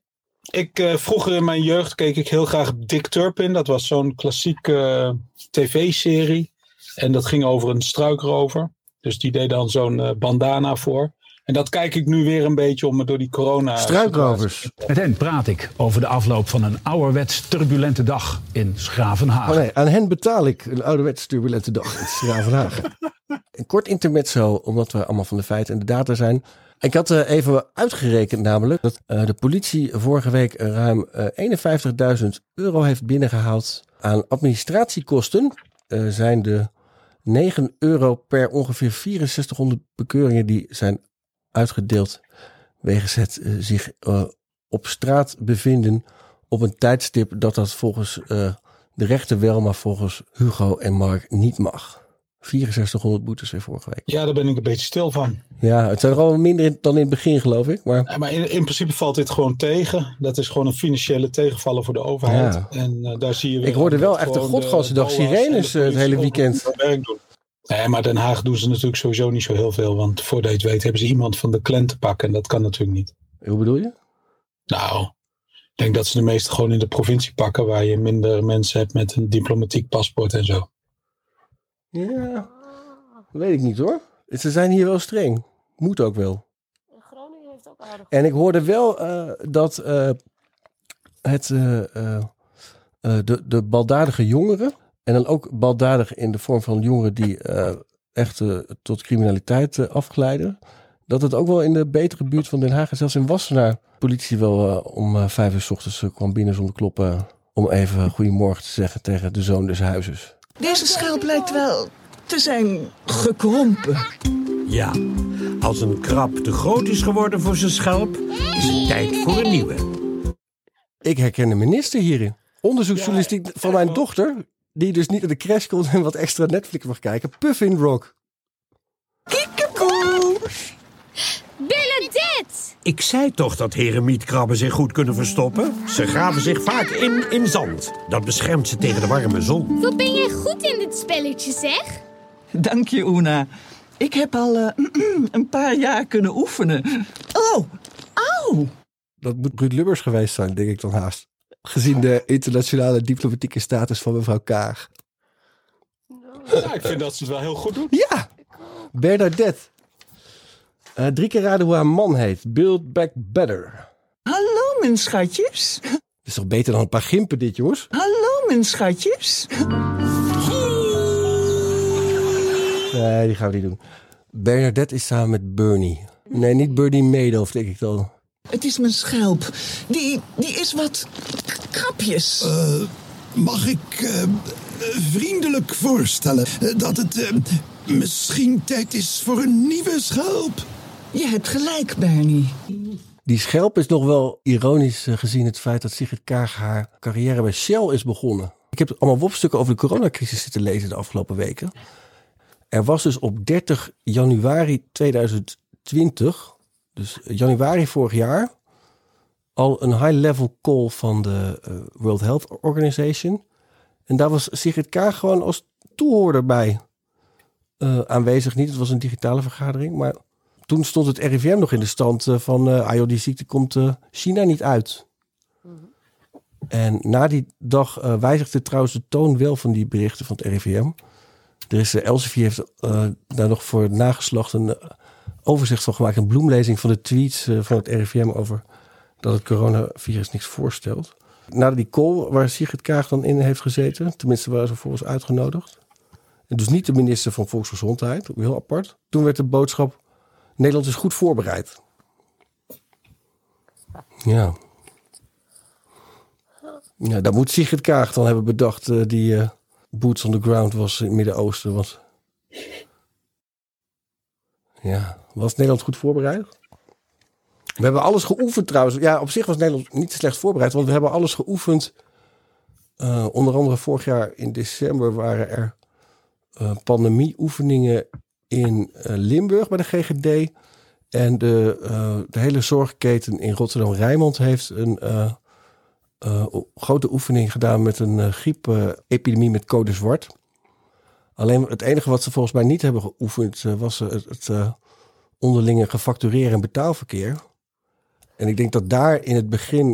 Ik, eh, vroeger in mijn jeugd keek ik heel graag Dick Turpin. Dat was zo'n klassieke eh, tv-serie. En dat ging over een struikrover. Dus die deed dan zo'n eh, bandana voor. En dat kijk ik nu weer een beetje om me door die corona... Struikrovers. Met hen praat ik over de afloop van een ouderwets turbulente dag in Schravenhagen. Oh nee, aan hen betaal ik een ouderwets turbulente dag in Schravenhagen. een kort intermezzo, omdat we allemaal van de feiten en de data zijn. Ik had eh, even uitgerekend namelijk dat eh, de politie vorige week ruim eh 51.000 euro heeft binnengehaald aan administratiekosten. Eh, zijn de 9 euro per ongeveer 6400 bekeuringen die zijn uitgedeeld wegens het eh, zich eh, op straat bevinden op een tijdstip dat dat volgens eh, de rechter wel, maar volgens Hugo en Mark niet mag. 6400 boetes weer vorige week. Ja, daar ben ik een beetje stil van. Ja, het zijn er al minder in- dan in het begin, geloof ik. Maar Ja, maar in, in principe valt dit gewoon tegen. Dat is gewoon een financiële tegenvaller voor de overheid. Ja. En daar zie je weer Ik hoorde wel echt de en de sirenes, het hele weekend. hun werk doen. Nee, maar Den Haag doen ze natuurlijk sowieso niet zo heel veel. Want voordat je het weet hebben ze iemand van de clan te pakken. En dat kan natuurlijk niet. hoe bedoel je? Nou, ik denk dat ze de meeste gewoon in de provincie pakken. Waar je minder mensen hebt met een diplomatiek paspoort en zo. Ja, weet ik niet hoor. Ze zijn hier wel streng. Moet ook wel. Groningen heeft ook aardig. En ik hoorde wel eh, dat eh, het, eh, eh, eh, de, de baldadige jongeren, en dan ook baldadig in de vorm van jongeren die eh, echt eh, tot criminaliteit eh, afglijden, dat het ook wel in de betere buurt van Den Haag en zelfs in Wassenaar politie wel om vijf uur s ochtends kwam binnen zonder kloppen Om even goedemorgen te zeggen tegen de zoon des huizes. Deze schelp lijkt wel te zijn gekrompen. Ja, als een krab te groot is geworden voor zijn schelp, is het tijd voor een nieuwe. Ik herken de minister hierin. Onderzoeksjournalistiek van mijn dochter, die dus niet naar de crash komt en wat extra Netflix mag kijken. Puffin Rock. Bernadette! Ik zei toch dat heremietkrabben zich goed kunnen verstoppen? Ze graven zich vaak in in zand. Dat beschermt ze tegen de warme zon. Wat ben jij goed in dit spelletje, zeg? Dank je, Una. Ik heb al eh, een paar jaar kunnen oefenen. Oh, auw! Dat moet Ruud Lubbers geweest zijn, denk ik dan haast. Gezien de internationale diplomatieke status van mevrouw Kaag. Ja, ik vind dat ze het wel heel goed doen. Ja! Bernadette. Eh, drie keer raden hoe haar man heet. Build Back Better. Hallo, mijn schatjes. Dat is toch beter dan een paar gimpen dit, jongens? Hallo, mijn schatjes. Nee, die gaan we niet doen. Bernadette is samen met Bernie. Nee, niet Bernie Madoff, denk ik dan. Het is mijn schelp. Die, die is wat krapjes. Eh, mag ik eh, vriendelijk voorstellen eh, dat het misschien tijd is voor een nieuwe schelp? Je hebt gelijk, Bernie. Die schelp is nog wel ironisch gezien het feit dat Sigrid Kaag haar carrière bij Shell is begonnen. Ik heb allemaal WOP-stukken over de coronacrisis zitten lezen de afgelopen weken. Er was dus op 30 januari 2020, dus januari vorig jaar, al een high-level call van de eh, World Health Organization. En daar was Sigrid Kaag gewoon als toehoorder bij eh, aanwezig. Niet, het was een digitale vergadering, maar toen stond het RIVM nog in de stand eh, van, eh ah joh, die ziekte komt China niet uit. En na die dag wijzigde trouwens de toon wel van die berichten van het RIVM. Er is, Elsevier heeft daar nog voor nageslacht een overzicht van gemaakt. Een bloemlezing van de tweets eh, van het RIVM over dat het coronavirus niks voorstelt. Na die call waar Sigrid Kaag dan in heeft gezeten, tenminste waar ze voor was uitgenodigd. En dus niet de minister van Volksgezondheid, heel apart. Toen werd de boodschap, Nederland is goed voorbereid. Ja. Ja, dat moet Sigrid Kaag dan hebben bedacht, eh, die eh, boots on the ground was in het Midden-Oosten. Was. Ja, was Nederland goed voorbereid? We hebben alles geoefend trouwens. Ja, op zich was Nederland niet slecht voorbereid, want we hebben alles geoefend. Eh, onder andere vorig jaar in december waren er uh, pandemieoefeningen in uh, Limburg bij de GGD. En de, de hele zorgketen in Rotterdam-Rijnmond heeft een grote oefening gedaan met een griepepidemie met code zwart. Alleen het enige wat ze volgens mij niet hebben geoefend was het, het onderlinge gefactureren en betaalverkeer. En ik denk dat daar in het begin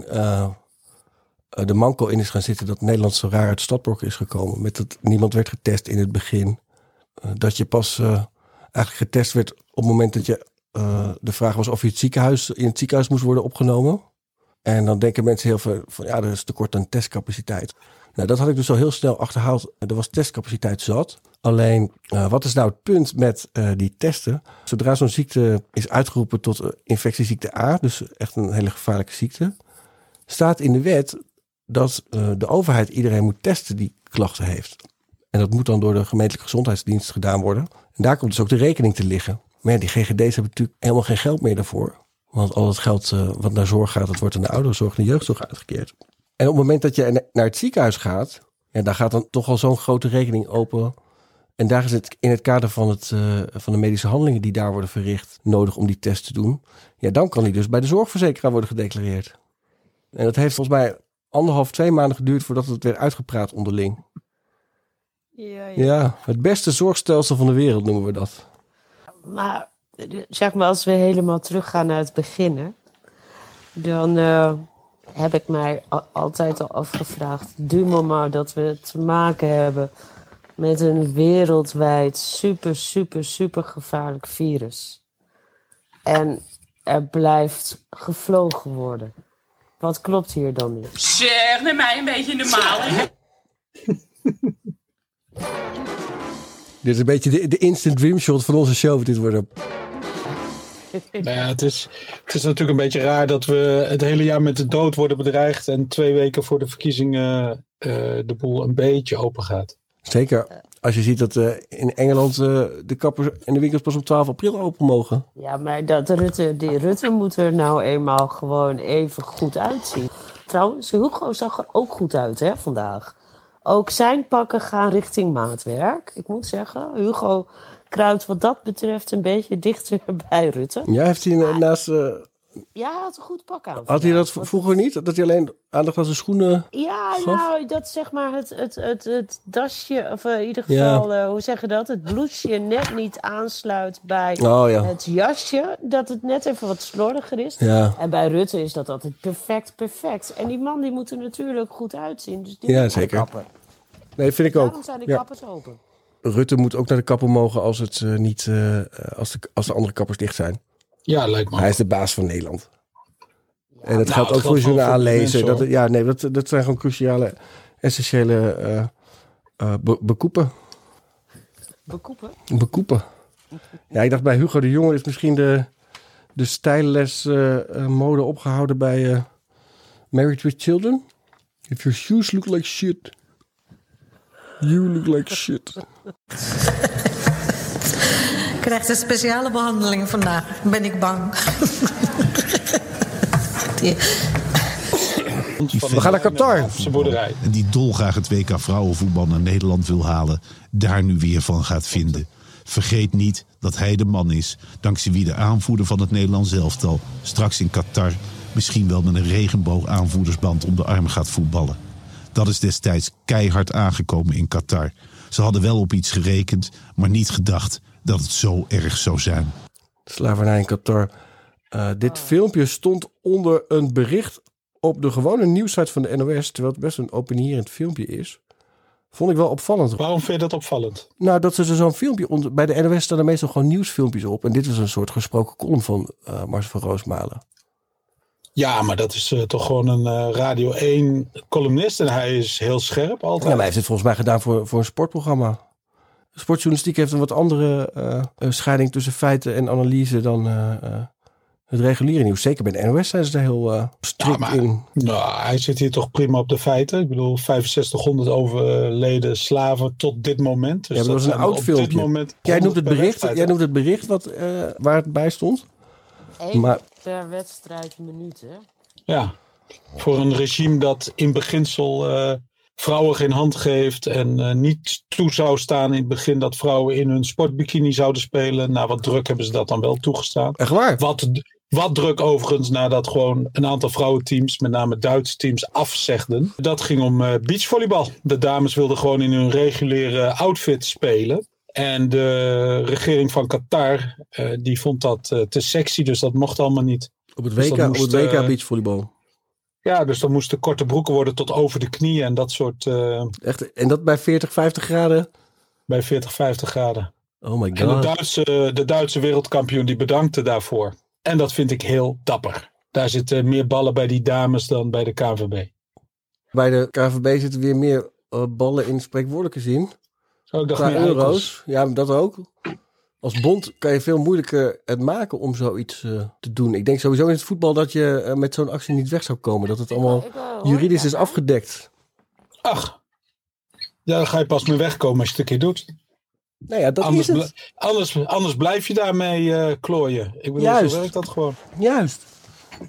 de manko in is gaan zitten dat Nederland zo raar uit Stadblok is gekomen. Met dat niemand werd getest in het begin. Dat je pas eigenlijk getest werd op het moment dat je de vraag was of je het ziekenhuis, in het ziekenhuis moest worden opgenomen. En dan denken mensen heel veel van ja, er is tekort aan testcapaciteit. Nou, dat had ik dus al heel snel achterhaald. Er was testcapaciteit zat. Alleen, wat is nou het punt met die testen? Zodra zo'n ziekte is uitgeroepen tot infectieziekte A, dus echt een hele gevaarlijke ziekte, staat in de wet dat de overheid iedereen moet testen die klachten heeft. En dat moet dan door de gemeentelijke gezondheidsdienst gedaan worden. En daar komt dus ook de rekening te liggen. Maar die GGD's hebben natuurlijk helemaal geen geld meer daarvoor. Want al het geld wat naar zorg gaat, dat wordt aan de ouderenzorg en de jeugdzorg uitgekeerd. En op het moment dat je naar het ziekenhuis gaat, ja, daar gaat dan toch al zo'n grote rekening open. En daar is het in het kader van, het, uh, van de medische handelingen die daar worden verricht nodig om die test te doen. Ja, dan kan die dus bij de zorgverzekeraar worden gedeclareerd. En dat heeft volgens mij anderhalf, twee maanden geduurd voordat het werd uitgepraat onderling. Ja, ja. ja, het beste zorgstelsel van de wereld noemen we dat. Maar zeg maar, als we helemaal teruggaan naar het begin, dan uh, heb ik mij altijd al afgevraagd, du moment dat we te maken hebben met een wereldwijd super, super, super gevaarlijk virus. En er blijft gevlogen worden. Wat klopt hier dan niet? Zeg, neem mij een beetje in de maling. Dit is een beetje de, de instant dream shot van onze show. Dit worden. Nou ja, het, is, het is natuurlijk een beetje raar dat we het hele jaar met de dood worden bedreigd. En twee weken voor de verkiezingen eh, de boel een beetje open gaat. Zeker als je ziet dat eh, in Engeland eh, de kappers en de winkels pas op 12 april open mogen. Ja, maar dat Rutte, die Rutte moet er nou eenmaal gewoon even goed uitzien. Trouwens, Hugo zag er ook goed uit hè, vandaag. Ook zijn pakken gaan richting maatwerk. Ik moet zeggen, Hugo kruipt wat dat betreft een beetje dichter bij Rutte. Ja, heeft hij eh, naast... eh, Ja, hij had een goed pak aan. had hij dat vroeger niet? Dat hij alleen aandacht aan zijn schoenen Ja, gaf? nou, dat zeg maar het, het, het, het dasje, of eh, in ieder Ja. geval, hoe zeg je dat? Het blouseje net niet aansluit bij Oh, ja. het jasje. Dat het net even wat slordiger is. Ja. En bij Rutte is dat altijd perfect, perfect. En die man die moet er natuurlijk goed uitzien. Dus die Ja, de zeker. kapper. Nee, vind ik ook. Daarom zijn de kappers open. Rutte moet ook naar de kapper mogen als, het, eh, niet, eh, als, de, als de andere kappers dicht zijn. Ja, lijkt me Hij is de baas van Nederland. en dat Nou, geldt ook voor journaal die lezen. Dat, ja, nee, dat, dat zijn gewoon cruciale, essentiële eh eh, be- bekoepen. Bekoepen? Bekoepen. Ja, ik dacht bij Hugo de Jonge is misschien de, de stijlles mode opgehouden bij eh, Married with Children. If your shoes look like shit, you look like shit. Krijgt een speciale behandeling vandaag, ben ik bang. Die- We gaan naar Qatar. En die dolgraag het WK vrouwenvoetbal naar Nederland wil halen, daar nu weer van gaat vinden. Vergeet niet dat hij de man is, dankzij wie de aanvoerder van het Nederlands elftal straks in Qatar misschien wel met een regenboog aanvoerdersband om de arm gaat voetballen. Dat is destijds keihard aangekomen in Qatar. Ze hadden wel op iets gerekend, maar niet gedacht dat het zo erg zou zijn. Slavernij in Qatar. Eh, dit filmpje stond onder een bericht op de gewone nieuwssite van de NOS, terwijl het best een openierend filmpje is. Vond ik wel opvallend. Waarom vind je dat opvallend? Nou, dat ze zo'n filmpje onder. Bij de NOS staan er meestal gewoon nieuwsfilmpjes op. En dit was een soort gesproken column van eh Mars van Roosmalen. Ja, maar dat is eh, toch gewoon een eh, Radio 1 columnist. En hij is heel scherp Ja, altijd. maar hij heeft het volgens mij gedaan voor, voor een sportprogramma. Sportjournalistiek heeft een wat andere eh, scheiding tussen feiten en analyse dan het reguliere nieuws. Zeker bij de NOS zijn ze er heel strikt in. Nou, hij zit hier toch prima op de feiten. Ik bedoel, 6500 overleden slaven tot dit moment. Dus ja, dat was een oud filmpje. moment jij, noemt het 100 per bericht, jij noemt het bericht wat, waar het bij stond. Eén Maar- per wedstrijd minuut, hè? Ja, voor een regime dat in beginsel eh, vrouwen geen hand geeft en eh, niet toe zou staan in het begin dat vrouwen in hun sportbikini zouden spelen. Na wat druk hebben ze dat dan wel toegestaan. Echt waar? Wat, wat druk overigens nadat gewoon een aantal vrouwenteams, met name Duitse teams, afzegden. Dat ging om eh, beachvolleybal. De dames wilden gewoon in hun reguliere outfit spelen. En de regering van Qatar, eh, die vond dat eh, te sexy, dus dat mocht allemaal niet. Op het Dus WK, op het WK eh, beachvolleybal. ja, dus dan moesten korte broeken worden tot over de knieën en dat soort. Echt, en dat bij 40, 50 graden? bij 40, 50 graden. Oh my En de god. Duitse, de Duitse wereldkampioen die bedankte daarvoor. En dat vind ik heel dapper. Daar zitten meer ballen bij die dames dan bij de KVB. Bij de KVB zitten weer meer ballen in spreekwoordelijke zin. Oh, ik dacht Qua meer euro's. eikels. Ja, dat ook. Als bond kan je veel moeilijker het maken om zoiets eh, te doen. Ik denk sowieso in het voetbal dat je eh, met zo'n actie niet weg zou komen. Dat het allemaal juridisch is afgedekt. Ach, ja, dan ga je pas mee wegkomen als je het een keer doet. Nou ja, dat anders, is het. anders, anders blijf je daarmee eh, klooien. Ik bedoel, Juist. zo werkt dat gewoon. Juist.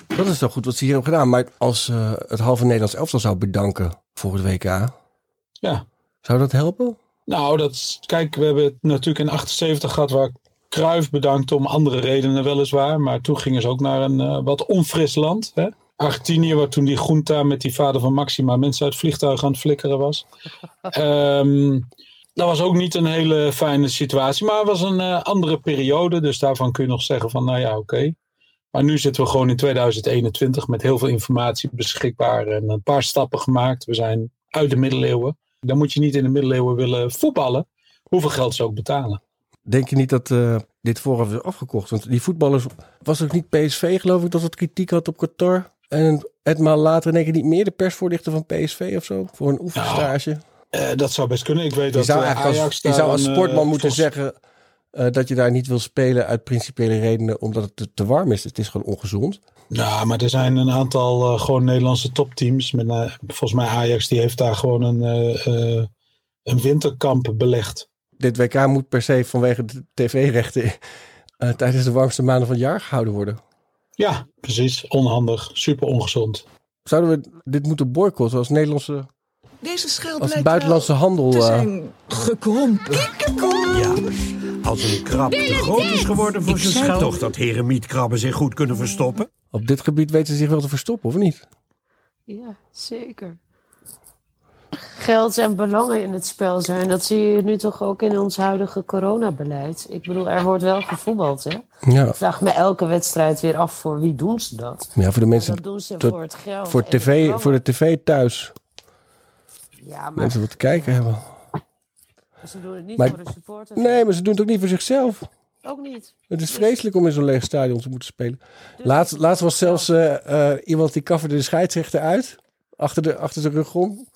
Dat is zo goed wat ze hier hebben gedaan. Maar als eh, het halve Nederlands elftal zou bedanken voor het WK. Ja. Zou dat helpen? Nou, dat kijk, we hebben het natuurlijk in 78 gehad waar Cruijff bedankte om andere redenen weliswaar. Maar toen gingen ze ook naar een eh, wat onfris land. Hè? Argentinië, waar toen die Junta met die vader van Maxima mensen uit vliegtuigen aan het flikkeren was. Ehm, dat was ook niet een hele fijne situatie, maar het was een eh, andere periode. Dus daarvan kun je nog zeggen van, nou ja, oké. Maar nu zitten we gewoon in 2021 met heel veel informatie beschikbaar en een paar stappen gemaakt. We zijn uit de middeleeuwen. Dan moet je niet in de middeleeuwen willen voetballen, hoeveel geld ze ook betalen. Denk je niet dat eh, dit vooraf is afgekocht? Want die voetballers... Was het ook niet PSV geloof ik dat het kritiek had op Qatar? En het maal later denk ik niet meer de persvoorlichter van PSV of zo? Voor een oefenstage? Eh, dat zou best kunnen. Ik weet je dat zou eh, Ajax als, je zou als sportman moeten volgens- zeggen... eh, dat je daar niet wil spelen uit principiële redenen omdat het te, te warm is. Het is gewoon ongezond. Nou, maar er zijn een aantal eh, gewoon Nederlandse topteams. Met, eh, volgens mij Ajax, die heeft daar gewoon een, eh, eh, een winterkamp belegd. Dit WK moet per se vanwege de tv-rechten eh, tijdens de warmste maanden van het jaar gehouden worden. Ja, precies. Onhandig. Super ongezond. Zouden we dit moeten boycotten als Nederlandse, Deze scheld als lijkt buitenlandse handel? te zijn gekrompen. Ja, als een krab te groot is geworden voor zijn scheld. toch- Toch dat heremietkrabben zich goed kunnen verstoppen? op dit gebied weten ze zich wel te verstoppen, of niet? Ja, zeker. Geld en belangen in het spel zijn. Dat zie je nu toch ook in ons huidige coronabeleid. Ik bedoel, er wordt wel gevoetbald, hè? Ja. Ik vraag me elke wedstrijd weer af voor wie doen ze dat? Ja, voor de mensen. Dat doen ze tot- voor het geld. Voor, de tv, voor de tv thuis. Ja, maar Mensen wat te kijken hebben. Ze doen het niet Maar- voor de supporters. Nee, maar ze doen het ook niet voor zichzelf. Ook niet. Het is vreselijk om in zo'n leeg stadion te moeten spelen. Laatst, laatst was zelfs eh, eh, iemand die kafferde de scheidsrechter uit. Achter, de, achter zijn rug om.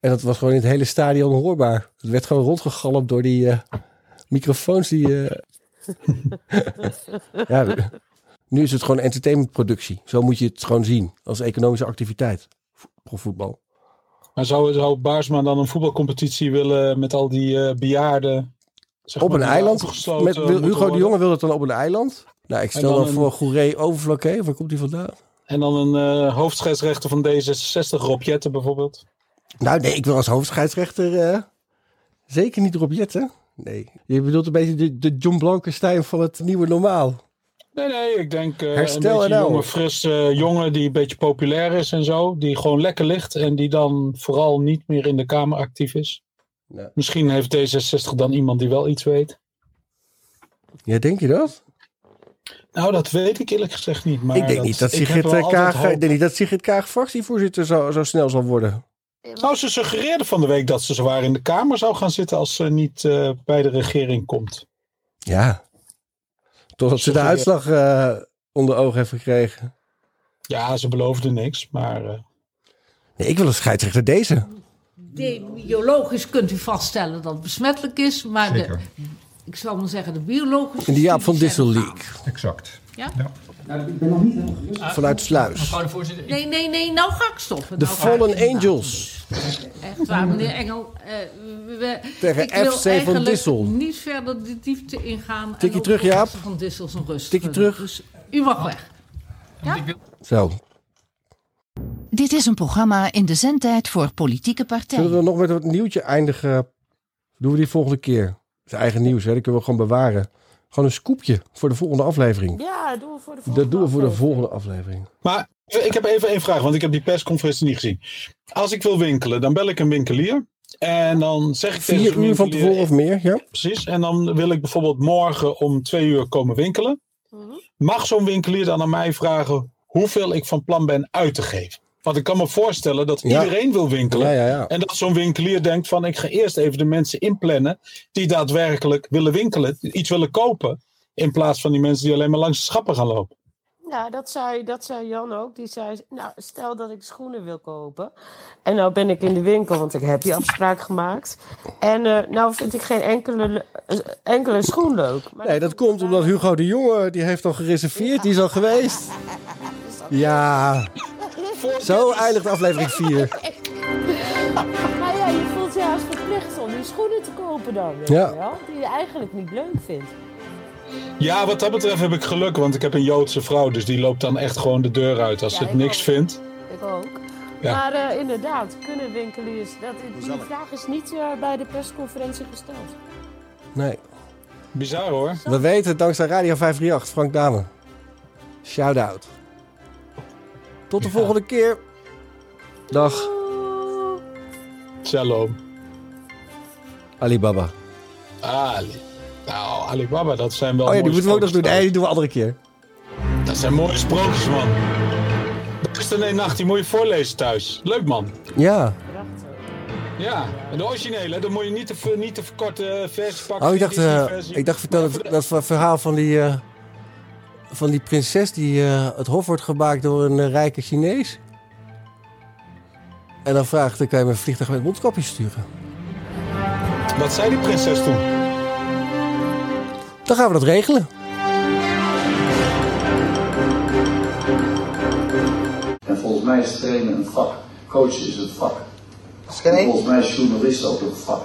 En dat was gewoon in het hele stadion hoorbaar. Het werd gewoon rondgegalpt door die eh, microfoons die... ja, nu is het gewoon entertainmentproductie. Zo moet je het gewoon zien. Als economische activiteit. vo- Profvoetbal. Maar zou, zou Baarsma dan een voetbalcompetitie willen met al die eh, bejaarden? zeg Op een eiland. Met, wil- Hugo de? Jonge wil het dan op een eiland. Nou, ik stel dan dan, een- voor Goeree Overflakke. Waar komt die vandaan? En dan een eh hoofdscheidsrechter van D66, Rob Jetten bijvoorbeeld. Nou, nee, ik wil als hoofdscheidsrechter eh, zeker niet Rob Jetten. Nee. Je bedoelt een beetje de, de John Blankenstein van het nieuwe normaal. Nee, nee, ik denk eh, Herstel een jonge, fris eh, jongen die een beetje populair is en zo. Die gewoon lekker ligt en die dan vooral niet meer in de Kamer actief is. Ja. Misschien heeft D66 dan iemand die wel iets weet. Ja, denk je dat? Nou, dat weet ik eerlijk gezegd niet. Maar ik denk niet dat Sigrid, eh, Kaag, ik denk niet dat Sigrid Kaag fractievoorzitter zo, zo snel zal worden. Nou, ze suggereerde van de week dat ze zwaar in de Kamer zou gaan zitten als ze niet eh, bij de regering komt. Ja. Totdat ze de uitslag eh, onder ogen heeft gekregen. Ja, ze beloofde niks, maar... eh, Nee, ik wil een scheidsrechter deze. Biologisch kunt u vaststellen dat het besmettelijk is, maar de, Zeker. ik zal maar zeggen, de biologische. In de Jaap van Dissel League. Exact. Ja? ik ben nog niet helemaal gerust. Vanuit Sluis. Mevrouw de voorzitter. Nee, nee, nee, nou ga ik stoppen. De Nou Fallen. Angels. Echt waar, meneer Engel. eh, we, Tegen ik wil FC van eigenlijk Dissel. niet verder de diepte ingaan. Tikje ook terug, Jaap. Van Dissel zijn rust. Tikje terug. Dus u mag weg. Ja? Zo. Dit is een programma in de zendtijd voor politieke partijen. Zullen we nog met een nieuwtje eindigen? Doen we die volgende keer? Het is eigen nieuws, hè? dat kunnen we gewoon bewaren. Gewoon een scoopje voor de volgende aflevering. Ja, doen we voor de volgende Dat doen we voor de volgende aflevering. Maar ik heb even één vraag, want ik heb die persconferentie niet gezien. Als ik wil winkelen, dan bel ik een winkelier. En dan zeg ik tegen Vier uur van tevoren of meer, ja? Precies. En dan wil ik bijvoorbeeld morgen om twee uur komen winkelen. Mag zo'n winkelier dan aan mij vragen hoeveel ik van plan ben uit te geven? Want ik kan me voorstellen dat Ja. iedereen wil winkelen. Ja, ja, ja. En dat zo'n winkelier denkt van ik ga eerst even de mensen inplannen die daadwerkelijk willen winkelen, iets willen kopen. In plaats van die mensen die alleen maar langs de schappen gaan lopen. Ja, dat zei, dat zei Jan ook. Die zei, nou, stel dat ik schoenen wil kopen. En nou ben ik in de winkel, want ik heb die afspraak gemaakt. En eh, nou vind ik geen enkele, eh, enkele schoen leuk. Maar Nee, dat komt omdat Hugo de Jonge, die heeft al gereserveerd, die is al geweest. Ja, zo eindigt aflevering 4. Maar ja, je voelt je haast verplicht om die schoenen te kopen dan, weet Ja. je wel? Die je eigenlijk niet leuk vindt. Ja, wat dat betreft heb ik geluk, want ik heb een Joodse vrouw, dus die loopt dan echt gewoon de deur uit als Ja, ze het ik niks ook. vindt. Ik ook. Ja. Maar eh, inderdaad, kunnen winkeliers... Dat, die vraag is niet eh, bij de persconferentie gesteld. Nee. Bizar hoor. We weten het dankzij Radio 538, Frank Dame. Shout-out. Tot de volgende keer. Dag. Shalom. Alibaba. Ali. Nou, Alibaba, dat zijn wel Oh ja, die moeten we ook nog doen. Nee, die doen we andere keer. Dat zijn mooie sprookjes, man. De een nacht, die moet je voorlezen thuis. Leuk, man. Ja. Ja, en de originele, dan moet je niet te, niet te verkorte versie pakken. Oh, ik dacht, eh, ik dacht vertel het, dat ver- verhaal van die, eh, van die prinses die eh, het hof wordt gemaakt door een eh, rijke Chinees. En dan vraagt, dan kan je me een vliegtuig met mondkapjes sturen. Wat zei die prinses toen? Dan gaan we dat regelen. En volgens mij is trainen een vak. Coachen is een vak. En volgens mij is journalist ook een vak.